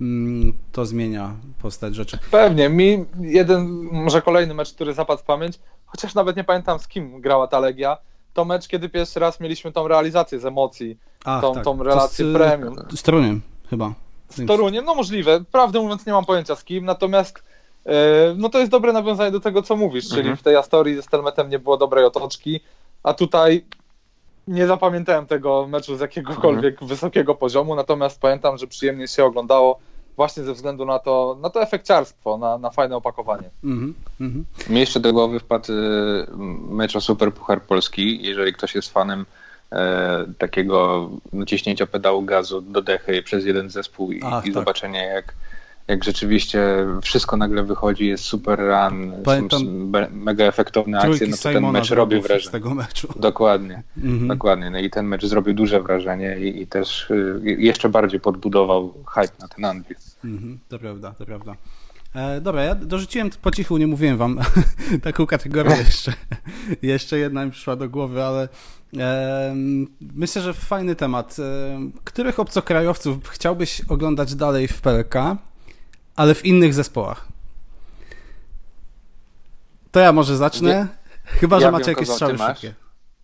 mm, to zmienia postać rzeczy. Pewnie, mi jeden, może kolejny mecz, który zapadł w pamięć, chociaż nawet nie pamiętam z kim grała ta Legia, to mecz, kiedy pierwszy raz mieliśmy tą realizację z emocji, Ach, tą, tak. tą To relację z, premium. Z Toruniem chyba. Z Toruniem, no możliwe, prawdę mówiąc nie mam pojęcia z kim, natomiast e, no to jest dobre nawiązanie do tego, co mówisz, czyli Mhm. w tej Astorii ze Stelmetem nie było dobrej otoczki, a tutaj nie zapamiętałem tego meczu z jakiegokolwiek Mhm. wysokiego poziomu, natomiast pamiętam, że przyjemnie się oglądało właśnie ze względu na to, na to efekciarstwo, na, na fajne opakowanie. Mhm, mhm. Mi jeszcze do głowy wpadł e, mecz o Super Puchar Polski. Jeżeli ktoś jest fanem e, takiego naciśnięcia pedału gazu do dechy przez jeden zespół i, Ach, i tak. zobaczenie jak, jak rzeczywiście wszystko nagle wychodzi, jest super run, Pamiętam są mega efektowne akcje, no to ten mecz robi Żrobów z wrażenie. tego meczu. Dokładnie, Mhm. dokładnie. No i ten mecz zrobił duże wrażenie i, i też y, jeszcze bardziej podbudował hype na ten Anvil. Mhm, to prawda, to prawda. E, dobra, ja dorzuciłem po cichu, nie mówiłem wam taką kategorię jeszcze. jeszcze jedna mi przyszła do głowy, ale e, myślę, że fajny temat. E, których obcokrajowców chciałbyś oglądać dalej w PLK, ale w innych zespołach? To ja może zacznę. Chyba, że ja macie wiem, jakieś strzały szybkie.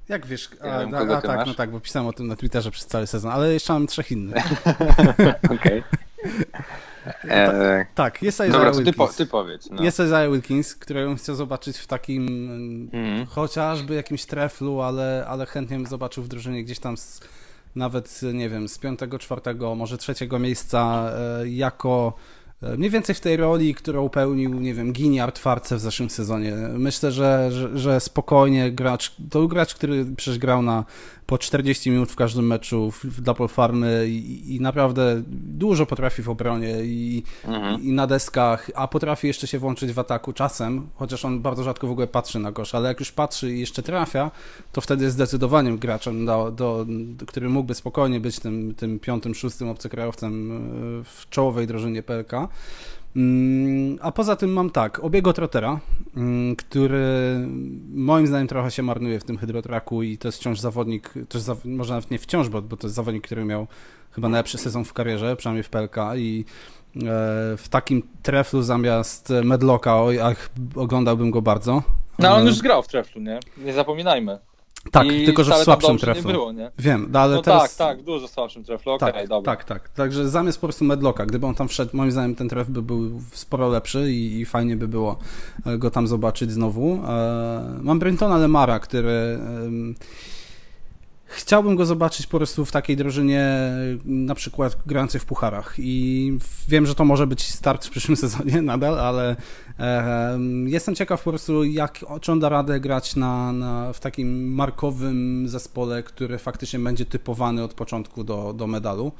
Jak wiesz, a, Ja wiem, a, a tak, masz. no tak, bo pisałem o tym na Twitterze przez cały sezon, ale jeszcze mam trzech innych. Okej. E, Tak, jest Isaiah Dobra, to ty, Wilkins. po, ty powiedz. No. Jest Isaiah Wilkins, którego chcę zobaczyć w takim Mhm. chociażby jakimś treflu, ale, ale chętnie bym zobaczył w drużynie gdzieś tam z, nawet, nie wiem, z piątego, czwartego, może trzeciego miejsca e, jako e, mniej więcej w tej roli, którą pełnił, nie wiem, Giniard Farce w zeszłym sezonie. Myślę, że, że, że spokojnie gracz, to gracz, który przecież grał na po 40 minut w każdym meczu w, w Double Farmy i, i naprawdę dużo potrafi w obronie i, Mhm. i na deskach, a potrafi jeszcze się włączyć w ataku czasem, chociaż on bardzo rzadko w ogóle patrzy na kosz, ale jak już patrzy i jeszcze trafia, to wtedy jest zdecydowaniem graczem, do, do, który mógłby spokojnie być tym, tym piątym, szóstym obcokrajowcem e, w czołowej drużynie PLK. Mm, A poza tym mam tak, Obiego Trotera, mm, który moim zdaniem trochę się marnuje w tym hydrotraku i to jest wciąż zawodnik, to jest, może nawet nie wciąż, bo, bo to jest zawodnik, który miał chyba najlepszy sezon w karierze, przynajmniej w PLK i e, w takim treflu zamiast Medlocka, ach, oglądałbym go bardzo. No on E, już grał w treflu, nie? Nie zapominajmy. Tak, I tylko że w słabszym. Nie było? Wiem, no, ale No teraz... tak, tak, dużo słabszym treflu, okej, Tak, dobra. tak, tak. Także zamiast po prostu Medlocka, gdyby on tam wszedł, moim zdaniem ten tref by był sporo lepszy i, i fajnie by było e, go tam zobaczyć znowu. E, mam Brentona Lemara, który chciałbym go zobaczyć po prostu w takiej drużynie na przykład grającej w pucharach i wiem, że to może być start w przyszłym sezonie nadal, ale em, jestem ciekaw po prostu jak, czy on da radę grać na, na, w takim markowym zespole, który faktycznie będzie typowany od początku do, do medalu.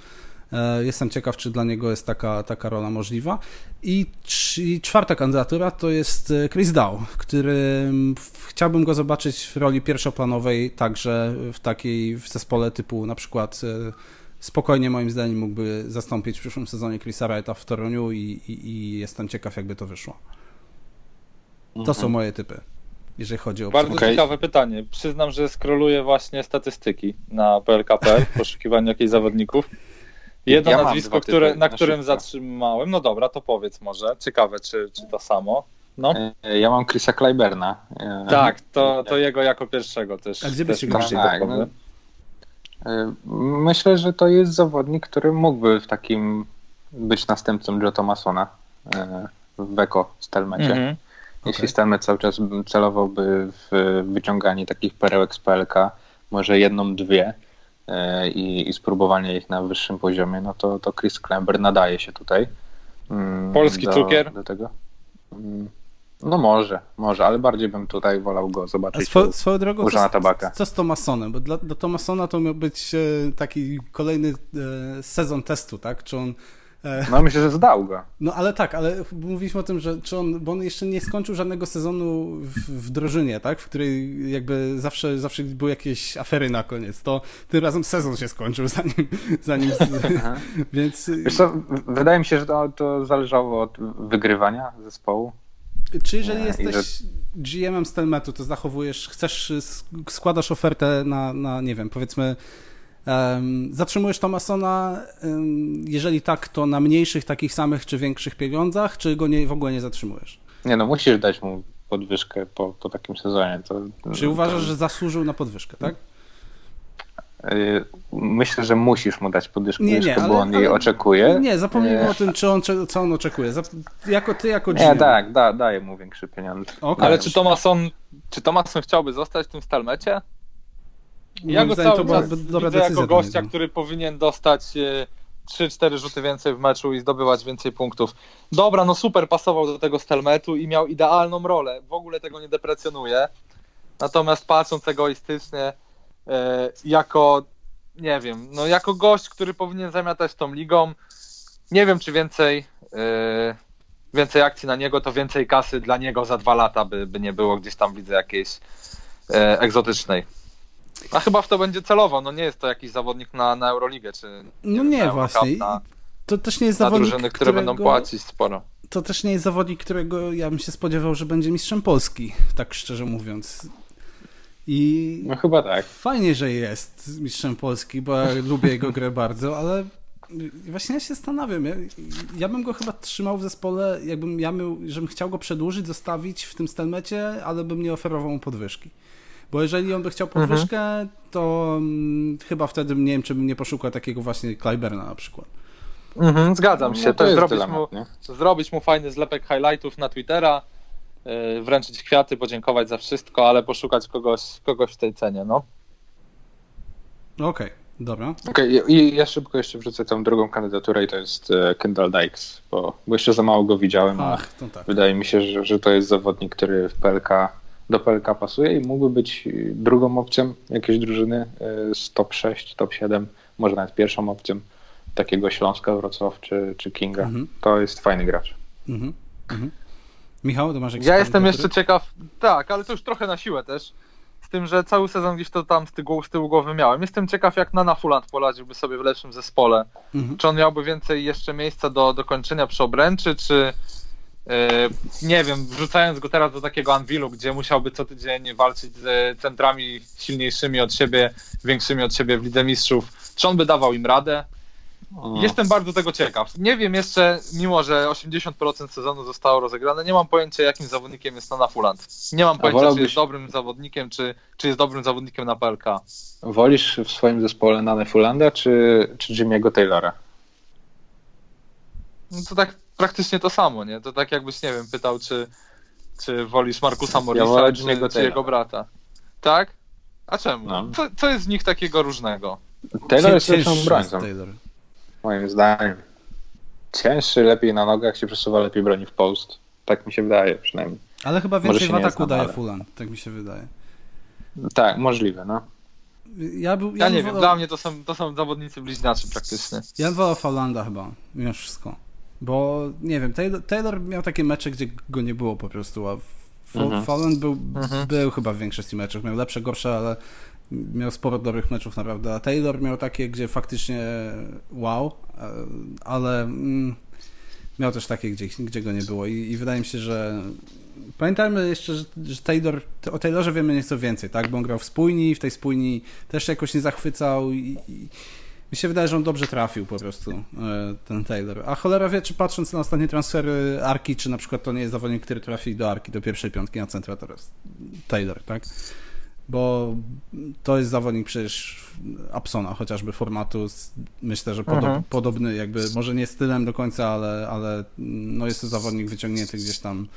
E, Jestem ciekaw, czy dla niego jest taka, taka rola możliwa. I trz- czwarta kandydatura to jest e, Chris Dow, który chciałbym go zobaczyć w roli pierwszoplanowej, także w takiej w zespole typu na przykład e, spokojnie moim zdaniem mógłby zastąpić w przyszłym sezonie Chrisa Wrighta w Toruniu i, i, i jestem ciekaw, jakby to wyszło. To są moje typy, jeżeli chodzi o Bardzo Okej. ciekawe pytanie. Przyznam, że skroluję właśnie statystyki na PLKP w poszukiwaniu jakichś zawodników. Jedno Ja nazwisko, które, na na którym zatrzymałem. No dobra, to powiedz może. Ciekawe, czy, czy to samo. No. E, Ja mam Chrisa Kleiberna. E, Tak, to, to jego jako pierwszego też. A gdzie bardziej Tak, no. E, Myślę, że to jest zawodnik, który mógłby w takim być następcą Joe Thomasona w Beko Stelmecie. Mhm. Jeśli Stelmet cały czas celowałby w wyciąganie takich perełek z PLK, może jedną, dwie i, i spróbowanie ich na wyższym poziomie, no to, to Chris Klember nadaje się tutaj. mm, Polski do, cukier? Do tego. Mm, No może, może, ale bardziej bym tutaj wolał go A zobaczyć. swo, swoją drogą, co, z- tabaka. co z Thomasonem? Bo dla, dla Thomasona to miał być e, taki kolejny e, sezon testu, tak? Czy on e, No myślę, że zdał go. No ale tak, ale mówiliśmy o tym, że czy on, bo on jeszcze nie skończył żadnego sezonu w, w drużynie, tak? W której jakby zawsze, zawsze były jakieś afery na koniec. To tym razem sezon się skończył, zanim, zanim więc Wiesz co, wydaje mi się, że to, to zależało od wygrywania zespołu. czy jeżeli Nie, jesteś GM-em Stelmetu, to zachowujesz, chcesz, sk- składasz ofertę na, na nie wiem, powiedzmy zatrzymujesz Thomasona, em, jeżeli tak, to na mniejszych, takich samych czy większych pieniądzach, czy go nie, w ogóle nie zatrzymujesz? Nie no, musisz dać mu podwyżkę po, po takim sezonie. To, Czy uważasz, że zasłużył na podwyżkę, tak? Y, Myślę, że musisz mu dać podwyżkę, Nie, nie, bo ale- on jej ale- oczekuje. Nie, zapomnijmy E, o tym, czy on, czy, co on oczekuje. Zap, jako ty, jako Nie, GM. tak, da, daję mu większe pieniądze. Okej. Ale czy Thomason, czy Thomason chciałby zostać w tym Stalmecie? Ja go cały to była dobra widzę jako gościa, który powinien dostać e, 3-4 rzuty więcej w meczu i zdobywać więcej punktów. Dobra, no super, pasował do tego Stelmetu i miał idealną rolę. W ogóle tego nie deprecjonuję. Natomiast patrząc egoistycznie, e, jako, nie wiem, no jako gość, który powinien zamiatać tą ligą, nie wiem, czy więcej, e, więcej akcji na niego, to więcej kasy dla niego za dwa lata by, by nie było gdzieś tam, widzę, jakiejś e, egzotycznej. A chyba w to będzie celowo, no nie jest to jakiś zawodnik na, na Euroligę, czy No wiem, nie, właśnie. Na, To też nie jest zawodnik, drużyny, które będą którego- płacić sporo. To też nie jest zawodnik, którego ja bym się spodziewał, że będzie mistrzem Polski, tak szczerze mówiąc. I No chyba tak. fajnie, że jest mistrzem Polski, bo ja lubię jego grę bardzo, ale właśnie ja się zastanawiam. Ja, ja bym go chyba trzymał w zespole, jakbym ja miał, żebym chciał go przedłużyć, zostawić w tym stelmecie, ale bym nie oferował mu podwyżki. Bo jeżeli on by chciał podwyżkę, to mm, chyba wtedy nie wiem, czy bym nie poszukał takiego właśnie Clyberna na przykład. Mhm, zgadzam się. No, to jest zrobić, dylemat, mu, zrobić mu fajny zlepek highlightów na Twittera, yy, wręczyć kwiaty, podziękować za wszystko, ale poszukać kogoś, kogoś w tej cenie. No. Okej, dobra. Okej, i ja szybko jeszcze wrzucę tą drugą kandydaturę i to jest e, Kendall Dykes, bo, bo jeszcze za mało go widziałem, a Ach, tak. wydaje mi się, że, że to jest zawodnik, który w PLK, do PLK pasuje i mógłby być e, drugą opcją jakiejś drużyny e, z top 6, top 7, może nawet pierwszą opcją takiego Śląska, Wrocław czy, czy Kinga. Mhm. To jest fajny gracz. Mhm. Mhm. Michał, to masz jakieś Ja jestem jeszcze ciekaw, tak, ale to już trochę na siłę też. Z tym, że cały sezon gdzieś to tam z tyłu, z tyłu głowy miałem. Jestem ciekaw, jak Nana Fuland poradziłby sobie w lepszym zespole. Mhm. Czy on miałby więcej jeszcze miejsca do, do kończenia przy obręczy, czy nie wiem, wrzucając go teraz do takiego Anwilu, gdzie musiałby co tydzień walczyć z centrami silniejszymi od siebie, większymi od siebie w Lidze Mistrzów, czy on by dawał im radę? Jestem bardzo tego ciekaw. Nie wiem jeszcze, mimo że 80% sezonu zostało rozegrane, nie mam pojęcia, jakim zawodnikiem jest Nana Fuland. Nie mam pojęcia, wolałbyś- czy jest dobrym zawodnikiem, czy, czy jest dobrym zawodnikiem na PLK. Wolisz w swoim zespole Nanę Fulanda czy, czy Jimmy'ego Taylora? No to tak praktycznie to samo, nie? To tak jakbyś, nie wiem, pytał, czy, czy wolisz Markusa Morrisa, wolę czy, czy jego brata. Tak? A czemu? No. Co, co jest w nich takiego różnego? Taylor jest lepszą obrońcą, moim zdaniem. Cięższy, lepiej na nogach, się przesuwa, lepiej broni w post. Tak mi się wydaje przynajmniej. Ale chyba więcej w ataku daje ale- Fulan, tak mi się wydaje. Tak, możliwe, no. Ja, był, Ja bym nie wiem, wolał- dla mnie to są, to są zawodnicy bliźniaczy praktycznie. Ja bym wolał Faulanda chyba, mimo wszystko. Bo, nie wiem, Taylor, Taylor miał takie mecze, gdzie go nie było po prostu, a Mhm. Fauland był, Mhm. był chyba w większości meczów. Miał lepsze, gorsze, ale miał sporo dobrych meczów naprawdę. A Taylor miał takie, gdzie faktycznie wow, ale mm, miał też takie, gdzie, gdzie go nie było. I, I wydaje mi się, że pamiętajmy jeszcze, że, że Taylor, o Taylorze wiemy nieco więcej, tak? Bo on grał w spójni, w tej spójni też się jakoś nie zachwycał i, i mi się wydaje, że on dobrze trafił po prostu, e, ten Taylor. A cholera wie, czy patrząc na ostatnie transfery Arki, czy na przykład to nie jest zawodnik, który trafi do Arki, do pierwszej piątki na centra teraz. Taylor, tak? Bo to jest zawodnik przecież Absona, chociażby formatu, myślę, że podob, Mhm. podobny, jakby może nie stylem do końca, ale, ale no jest to zawodnik wyciągnięty gdzieś tam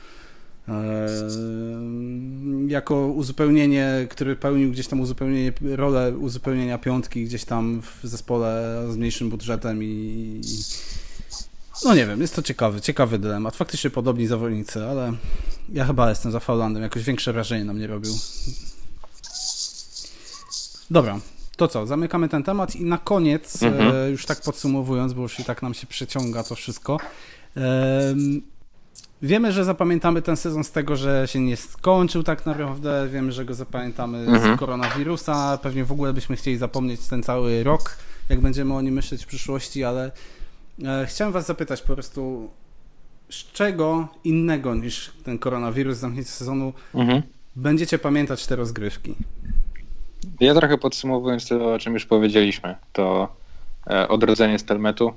jako uzupełnienie, który pełnił gdzieś tam uzupełnienie, rolę uzupełnienia piątki gdzieś tam w zespole z mniejszym budżetem i, no nie wiem, jest to ciekawy, ciekawy dylemat. Faktycznie podobni zawodnicy, ale ja chyba jestem za Faulandem, jakoś większe wrażenie na mnie robił. Dobra, to co, zamykamy ten temat i na koniec, Mhm. e, już tak podsumowując, bo już i tak nam się przeciąga to wszystko, em, Wiemy, że zapamiętamy ten sezon z tego, że się nie skończył tak naprawdę. Wiemy, że go zapamiętamy Mhm. z koronawirusa. Pewnie w ogóle byśmy chcieli zapomnieć ten cały rok, jak będziemy o nim myśleć w przyszłości, ale e, chciałem Was zapytać po prostu, z czego innego niż ten koronawirus, zamknięcie sezonu, Mhm. będziecie pamiętać te rozgrywki? Ja trochę podsumowując to, o czym już powiedzieliśmy, to e, odrodzenie Stelmetu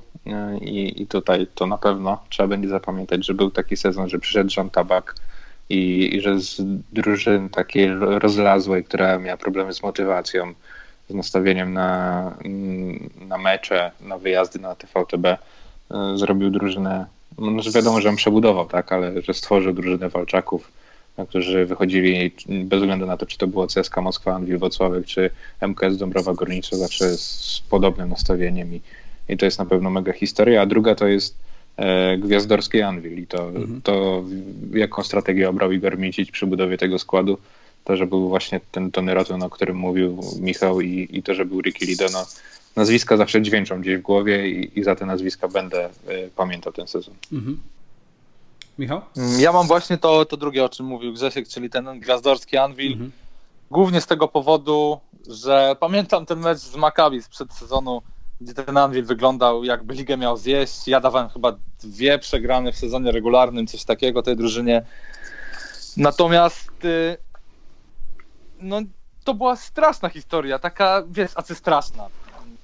i, i tutaj to na pewno trzeba będzie zapamiętać, że był taki sezon, że przyszedł John Tabak i, i że z drużyn takiej ro- rozlazłej, która miała problemy z motywacją, z nastawieniem na, mm, na mecze, na wyjazdy na TVTB, e, zrobił drużynę, no, że wiadomo, że on przebudował, tak, ale że stworzył drużynę walczaków, na którzy wychodzili bez względu na to, czy to było CSKA Moskwa, Anwil Włocławek, czy MKS Dąbrowa Górnicza, zawsze z podobnym nastawieniem i, i to jest na pewno mega historia, a druga to jest e, Gwiazdorski Anwil i to, to w- jaką strategię obrał Igor Micic przy budowie tego składu, to, że był właśnie ten Tony Rotten, o którym mówił Michał i, i to, że był Ricky Lido, no, nazwiska zawsze dźwięczą gdzieś w głowie i, i za te nazwiska będę e, pamiętał ten sezon. Mhm. Michał? Mm, Ja mam właśnie to, to drugie, o czym mówił Grzesiek, czyli ten gwiazdorski Anvil. Mhm. Głównie z tego powodu, że pamiętam ten mecz z Maccabi sprzed sezonu, gdzie ten Anvil wyglądał jakby ligę miał zjeść. Ja dawałem chyba dwie przegrane w sezonie regularnym, coś takiego tej drużynie. Natomiast y, no, to była straszna historia, taka, wiesz, acy straszna.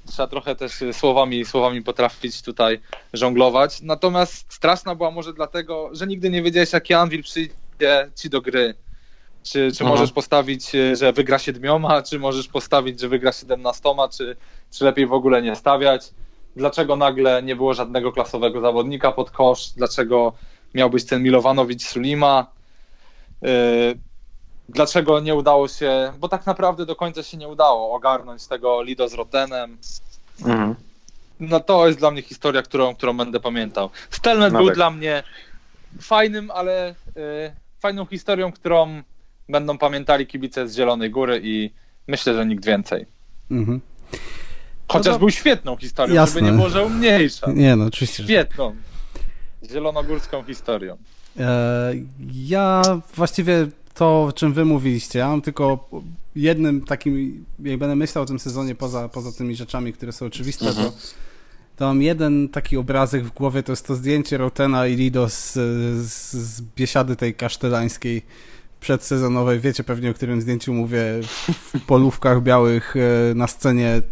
Trzeba trochę też słowami, słowami potrafić tutaj żonglować. Natomiast straszna była może dlatego, że nigdy nie wiedziałeś, jaki Anvil przyjdzie ci do gry. Czy, czy Aha. możesz postawić, e, że wygra siedmioma, czy możesz postawić, że wygra siedemnastoma, czy, czy lepiej w ogóle nie stawiać? Dlaczego nagle nie było żadnego klasowego zawodnika pod kosz? Dlaczego miał być ten Milowanowicz Sulima? Yy, Dlaczego nie udało się, bo tak naprawdę do końca się nie udało ogarnąć tego Lido z Rotenem. Mhm. No to jest dla mnie historia, którą, którą będę pamiętał. Stelmet No był tak. dla mnie fajnym, ale y, fajną historią, którą będą pamiętali kibice z Zielonej Góry i myślę, że nikt więcej. Mhm. Chociaż No to- był świetną historią, Jasne. żeby nie było, że umniejsza. Nie no, oczywiście. Świetną. Zielonogórską historią. E, Ja właściwie to, o czym wy mówiliście, ja mam tylko jednym takim, jak będę myślał o tym sezonie poza, poza tymi rzeczami, które są oczywiste, to, to mam jeden taki obrazek w głowie, to jest to zdjęcie Rotena i Lido z, z, z biesiady tej kasztelańskiej przedsezonowej, wiecie pewnie o którym zdjęciu mówię, w polówkach białych e, na scenie.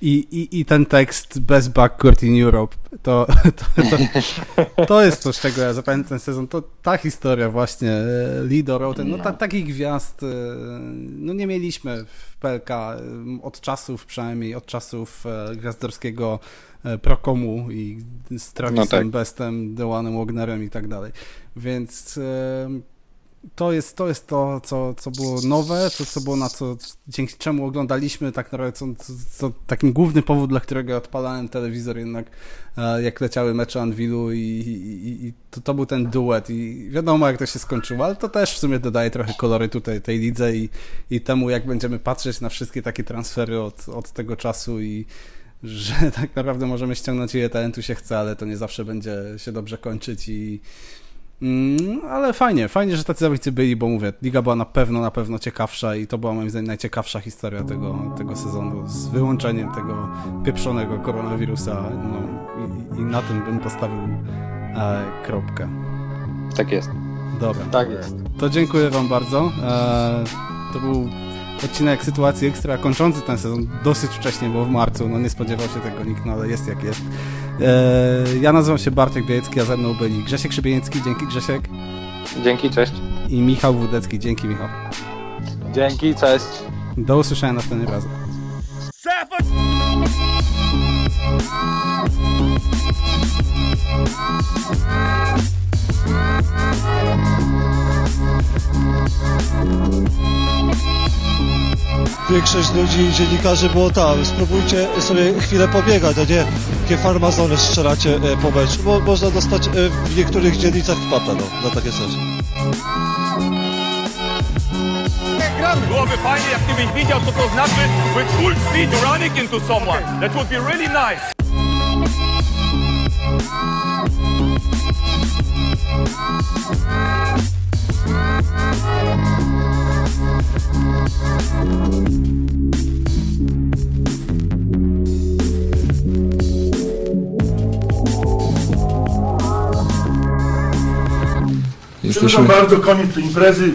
I, i, i ten tekst bez backcourt in Europe, to, to, to, to jest coś, czego ja zapamiętam ten sezon, to ta historia właśnie, e, Lido, Roten, no ta, takich gwiazd e, no nie mieliśmy w PLK od czasów przynajmniej, od czasów gwiazdorskiego Prokomu i z Travisem No tak. Bestem, Dełanem Wagnerem i tak dalej, więc to jest to, jest to co, co było nowe, to co było na co, dzięki czemu oglądaliśmy tak naprawdę, co, co, co takim główny powód, dla którego odpalałem telewizor jednak, e, jak leciały mecze Anvilu i, i, i to, to był ten duet. I wiadomo jak to się skończyło, ale to też w sumie dodaje trochę kolory tutaj tej lidze i, i temu jak będziemy patrzeć na wszystkie takie transfery od, od tego czasu i że tak naprawdę możemy ściągnąć ile talentu się chce, ale to nie zawsze będzie się dobrze kończyć i Mm, ale fajnie, fajnie, że tacy zawodnicy byli, bo mówię, liga była na pewno, na pewno ciekawsza i to była moim zdaniem najciekawsza historia tego, tego sezonu, z wyłączeniem tego pieprzonego koronawirusa no, i, i na tym bym postawił e, kropkę. Tak jest. Dobra, Tak jest. to dziękuję wam bardzo. E, to był odcinek Sytuacji Ekstra, kończący ten sezon dosyć wcześnie, bo w marcu, no nie spodziewał się tego nikt, no ale jest jak jest. E, ja nazywam się Bartek Białecki, a ze mną byli Grzesiek Szybienicki, dzięki Grzesiek, Dzięki, cześć. i Michał Wódecki, dzięki Michał. Dzięki, cześć. Do usłyszenia następnym razem. Większość ludzi, dziennikarzy było tam, spróbujcie sobie chwilę pobiegać, a nie takie farmazony strzelacie e, po meczu, bo można dostać e, w niektórych dzielnicach w papę, no, na takie coś. Byłoby fajnie, jak gdybyś widział, co to znaczy with full speed running into someone. That would be really nice. Przepraszam bardzo, koniec imprezy.